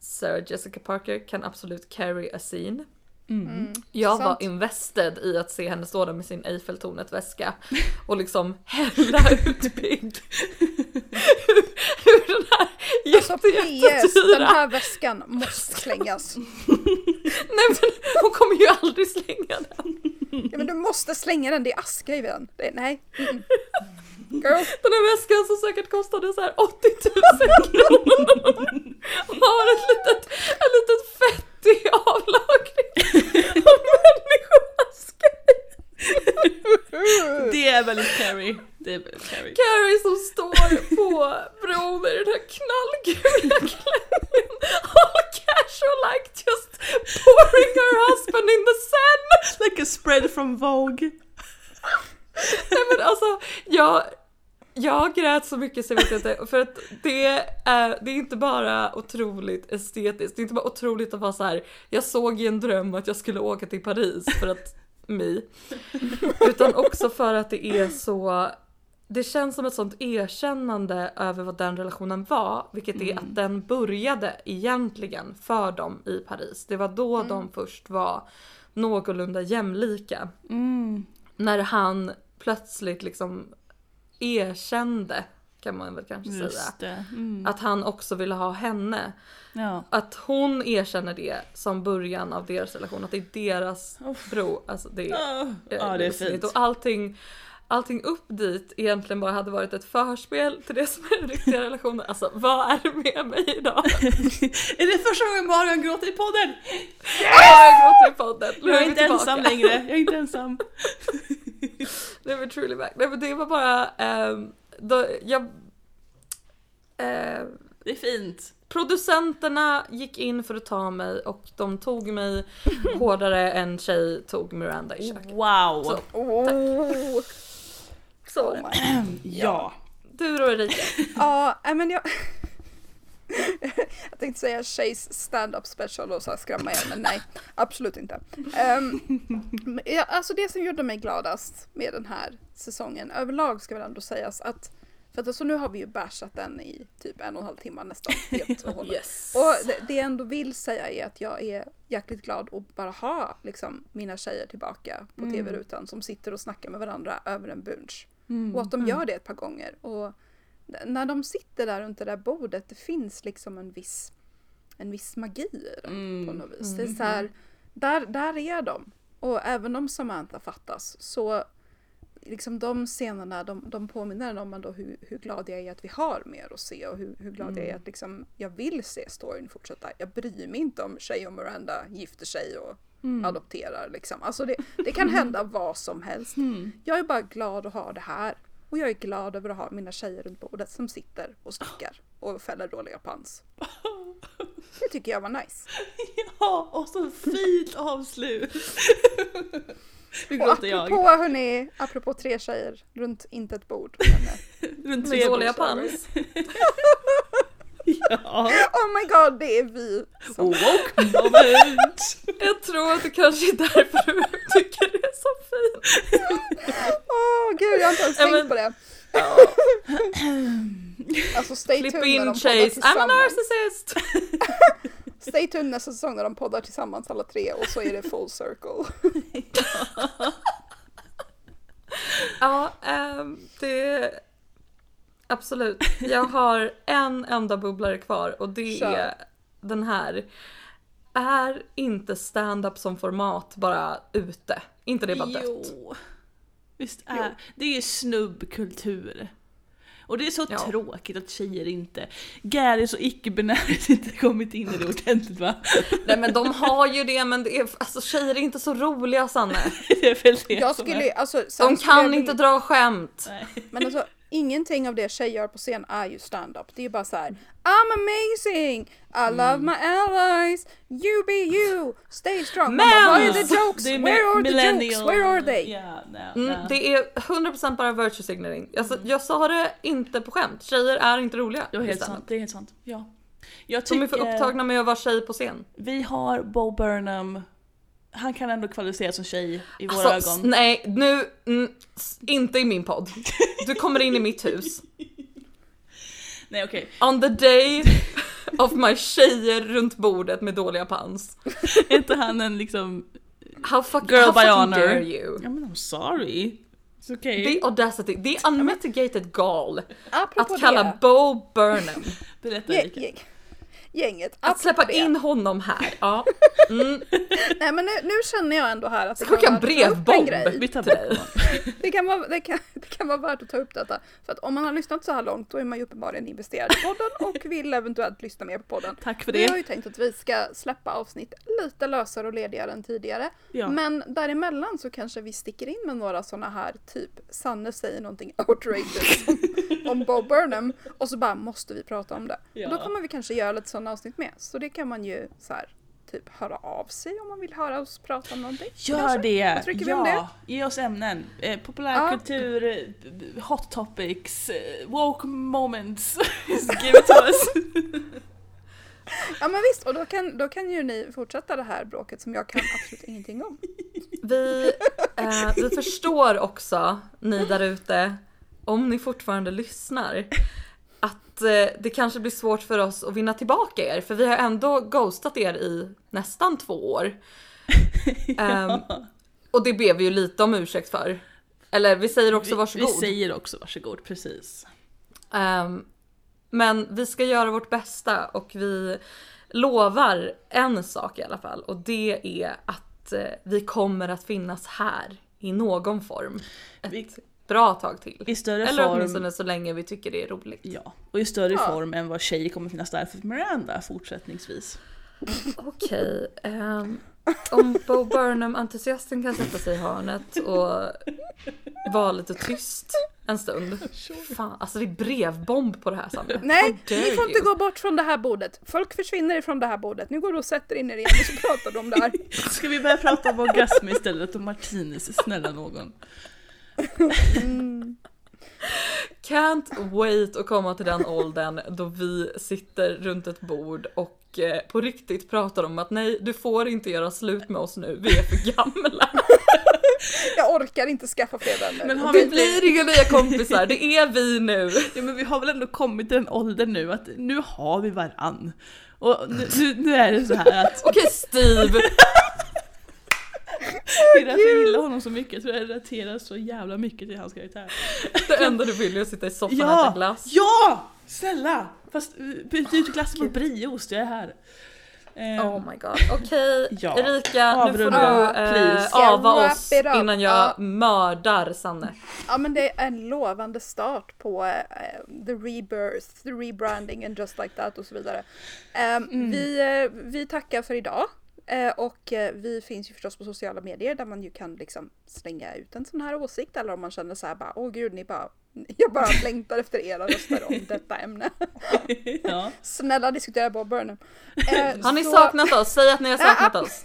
Sarah Jessica Parker kan absolut carry a scene. Mm. Jag Sant. var invested i att se henne stå där med sin Eiffeltornet-väska [LAUGHS] och liksom hälla ut Big. [LAUGHS] hur, hur den här Alltså PS, den här väskan måste slängas. [LAUGHS] Nej men hon kommer ju aldrig slänga den. Ja, men du måste slänga den, det är aska i den. Det, nej. Mm. Girl. Den här väskan som säkert kostade så här 80 000 kronor. Har ett litet, en litet fettig avlagring av människoaska. Det är väldigt Carrie. Det är Carrie. Carrie som står på bron i den här knallgula klänningen. All casual like just pouring her husband in the sun. Like a spread from Vogue. Nej men alltså, jag, Jag grät så mycket så jag vet inte. För att det är, det är inte bara otroligt estetiskt. Det är inte bara otroligt att vara så här. Jag såg i en dröm att jag skulle åka till Paris för att me. Utan också för att det är så. Det känns som ett sånt erkännande över vad den relationen var. Vilket är att den började egentligen för dem i Paris. Det var då de först var någorlunda jämlika. Mm. När han plötsligt liksom erkände, kan man väl kanske säga, Just det. Mm. att han också ville ha henne. Ja. Att hon erkänner det som början av deras relation, att det är deras bro. Alltså det är, Ah, Ja, det är fint. Och allting, allting upp dit egentligen bara hade varit ett förspel till det som är den riktiga relationen. Alltså vad är det med mig idag? [LAUGHS] Är det första gången Morgan gråter i podden? Jag gråter i podden. Nu Jag är inte tillbaka. ensam längre, jag är inte ensam. [LAUGHS] Är vi truly back. Nej men det var bara, ehm, då, jag, eh, Det är fint. producenterna gick in för att ta mig och de tog mig [LAUGHS] hårdare än tjej tog Miranda i köket. Wow. Så. Oh. Så var det. Ja. Du då Erika? [LAUGHS] Ja, men jag... [LAUGHS] jag tänkte säga tjejs stand-up special och så här skrämma er, men nej, absolut inte. Um, ja, alltså det som gjorde mig gladast med den här säsongen överlag ska väl ändå sägas att för att alltså nu har vi ju bashat den i typ en och en halv timme nästan. [LAUGHS] Yes. Och det, det jag ändå vill säga är att jag är jäkligt glad att bara ha liksom, mina tjejer tillbaka på tv-rutan som sitter och snackar med varandra över en bunch. Och att de gör det ett par gånger. Och när de sitter där runt det där bordet, det finns liksom en viss, en viss magi i det på något vis. Det är så här, där, där är de. Och även om Samantha fattas så liksom de scenerna de, de påminner om ändå hur, hur glad jag är att vi har mer att se och hur, hur glad jag är att liksom, jag vill se storyn fortsätta. Jag bryr mig inte om Shay och Miranda gifter sig och adopterar liksom. Alltså det, det kan hända vad som helst. Jag är bara glad att ha det här. Och jag är glad över att ha mina tjejer runt bordet som sitter och snackar och fäller dåliga pans. [LAUGHS] Det tycker jag var nice. Ja, och så fint avslut. [LAUGHS] Nu gråter jag. apropå hörni, apropå tre tjejer runt inte ett bord. [LAUGHS] Eh, Runt Med tre dåliga pans. Ja. oh my god, det är vi. Som, Woke [LAUGHS] moment. Jag tror att det kanske är därför du tycker det är så fint. Åh gud, jag har inte ens Ja, tänkt på det. [CLEARS THROAT] Alltså stay Klipp tuned när in de poddar Chase, I'm a tillsammans. narcissist! [LAUGHS] Stay tuned nästa säsong när de poddar tillsammans alla tre och så är det full circle. [LAUGHS] Ja, ehm, det... Absolut. Jag har en enda bubblare kvar och det Kör. är den här. Är inte stand-up som format bara ute? inte det bara dött? Jo. Visst är det är snubbkultur. Och det är så Ja. tråkigt att tjejer inte, Gary och icke-binärt [LAUGHS] inte kommit in i det ordentligt va? Nej men de har ju det men det är, alltså tjejer är inte så roliga Sanne. [LAUGHS] Det är väl det Jag som skulle, är. alltså, De skulle jag kan vilja- inte dra skämt. Nej. Men alltså ingenting av det tjejer gör på scen är ju stand-up. Det är ju bara så här: I'm amazing! I love Mm. my allies! You be you! Stay strong! Man bara, Vad är the jokes? Det är Where are the jokes? Where are they? Ja, nej, Mm, nej. det är 100% bara virtue signaling. Alltså, jag sa det inte på skämt. Tjejer är inte roliga. Det i helt sant, det är helt sant. Ja. Jag De är för tycker upptagna med att vara tjej på scen. vi har Bo Burnham, han kan ändå kvalificera som tjej i våra Alltså, ögon. nej, nu, mm, inte i min podd. Du kommer in i mitt hus. [LAUGHS] Nej okej, On the day of my tjejer runt bordet med dåliga pans. är [LAUGHS] inte han en liksom How, fuck, Girl how by fucking honor. dare you? Ja men I'm sorry. It's okay. Det är audacity, det är unmitigated gal. Apropå Att kalla det, Bo Burnham, [LAUGHS] Berätta Erika. Gäng, gänget, att släppa det. in honom här. Ja. Mm. [LAUGHS] Nej men nu, nu känner jag ändå här att det Ska en vara värt att ta upp en brevbomb. grej. Vi tar dig. [LAUGHS] Det kan, vara, det, kan, det kan vara värt att ta upp detta. För att om man har lyssnat så här långt då är man ju uppenbarligen investerad i podden [LAUGHS] och vill eventuellt lyssna mer på podden. Tack för Vi har det. ju tänkt att vi ska släppa avsnitt lite lösare och ledigare än tidigare. Ja. Men däremellan så kanske vi sticker in med några sådana här typ Sanne säger någonting outrageous om, om Bob Burnham och så bara måste vi prata om det. Ja. Då kommer vi kanske göra lite sådana avsnitt med. Så det kan man ju så här typ höra av sig om man vill höra oss prata om någonting. Gör kanske? det! Vad trycker vi om ja, ge oss ämnen. Eh, populärkultur, eh, b- b- hot topics, eh, woke moments. [LAUGHS] Give it to us. [LAUGHS] Ja men visst, och då kan, då kan ju ni fortsätta det här bråket som jag kan absolut ingenting om. [LAUGHS] Vi, eh, vi förstår också, ni där ute, om ni fortfarande lyssnar, att eh, det kanske blir svårt för oss att vinna tillbaka er, för vi har ändå ghostat er i nästan två år. [LAUGHS] Ehm, och det ber vi ju lite om ursäkt för. Eller vi säger också Vi, varsågod. vi säger också varsågod, precis. Ehm, men vi ska göra vårt bästa och vi lovar en sak i alla fall och det är att eh, vi kommer att finnas här i någon form ett Vi- bra tag till. I större Eller form. åtminstone så länge vi tycker det är roligt. Ja, och i större Ja. form än vad tjejer kommer finnas där för Miranda fortsättningsvis. Okej, ehm, om Bo Burnham-entusiasten kan sätta sig i hörnet och vara lite tyst en stund. Fan, alltså det är brevbomb på det här Sanne. Nej, ni får inte you? gå bort från det här bordet. Folk försvinner ifrån det här bordet. Nu går du och sätter in er igen och så pratar du om det här. Ska vi börja prata om orgasm istället och martinis? Snälla någon. Can't wait att komma till den åldern då vi sitter runt ett bord och eh, på riktigt pratar om att nej, du får inte göra slut med oss nu, vi är för gamla. [LAUGHS] Jag orkar inte skaffa fler vänner. Men har Vi vi inte... blir inga nya kompisar, det är vi nu. Ja men vi har väl ändå kommit till den åldern nu att nu har vi varann. Och nu, nu, nu är det så här att Okej Steve, det är därför jag gillar honom så mycket. Jag tror jag relaterar så jävla mycket till hans karaktär. det enda du vill är att sitta i soffan och äta Ja! glass. Ja! Snälla! Fast eh, byt ut glass mot brieost, jag är här. Eh, Oh my god. Okej Ja. Erika, nu får du Avrunda, eh, please. ava oss innan jag Ja. mördar Sanne. Ja men det är en lovande start på eh, the rebirth, the rebranding and just like that och så vidare. Ehm, vi, eh, vi tackar för idag. Eh, och eh, vi finns ju förstås på sociala medier där man ju kan liksom slänga ut en sån här åsikt eller om man känner så här bara åh gud ni bara [LAUGHS] jag bara längtar efter era röster om [LAUGHS] detta ämne. [LAUGHS] Ja. Snälla diskutera Bob Burnham. Eh, Har ni så- saknat oss? Säg att ni har saknat oss.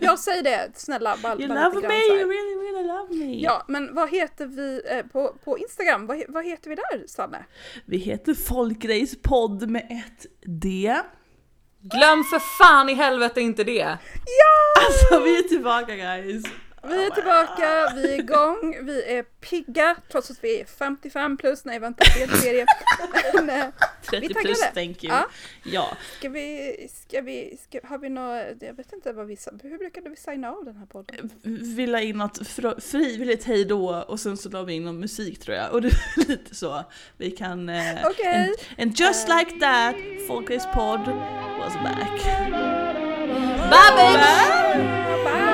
Ja säg det, snälla. Bara, You bara love me, you really really love me. Ja, men vad heter vi eh, på, på Instagram? Vad, vad heter vi där, Sanne? Vi heter Folkrejspodd med ett D. Glöm för fan i helvete inte det. Alltså vi är tillbaka guys. Vi är tillbaka, vi är igång, vi är pigga trots att vi är 55 plus. Nej, vänta, fel serie. [LAUGHS] Men, eh, 30 taggade. plus, thank you. Ja. Ja. ska vi, ska vi, ska, har vi något, jag vet inte vad vi, hur brukade vi signa av den här podden? Vi la in något fr- frivilligt hejdå och sen så la vi in någon musik tror jag. Och det är [LAUGHS] lite så. Vi kan... Eh, Okej. and, and just like that, Folkrejspodd was back. Bye bitch! Bye!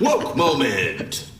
Woke moment.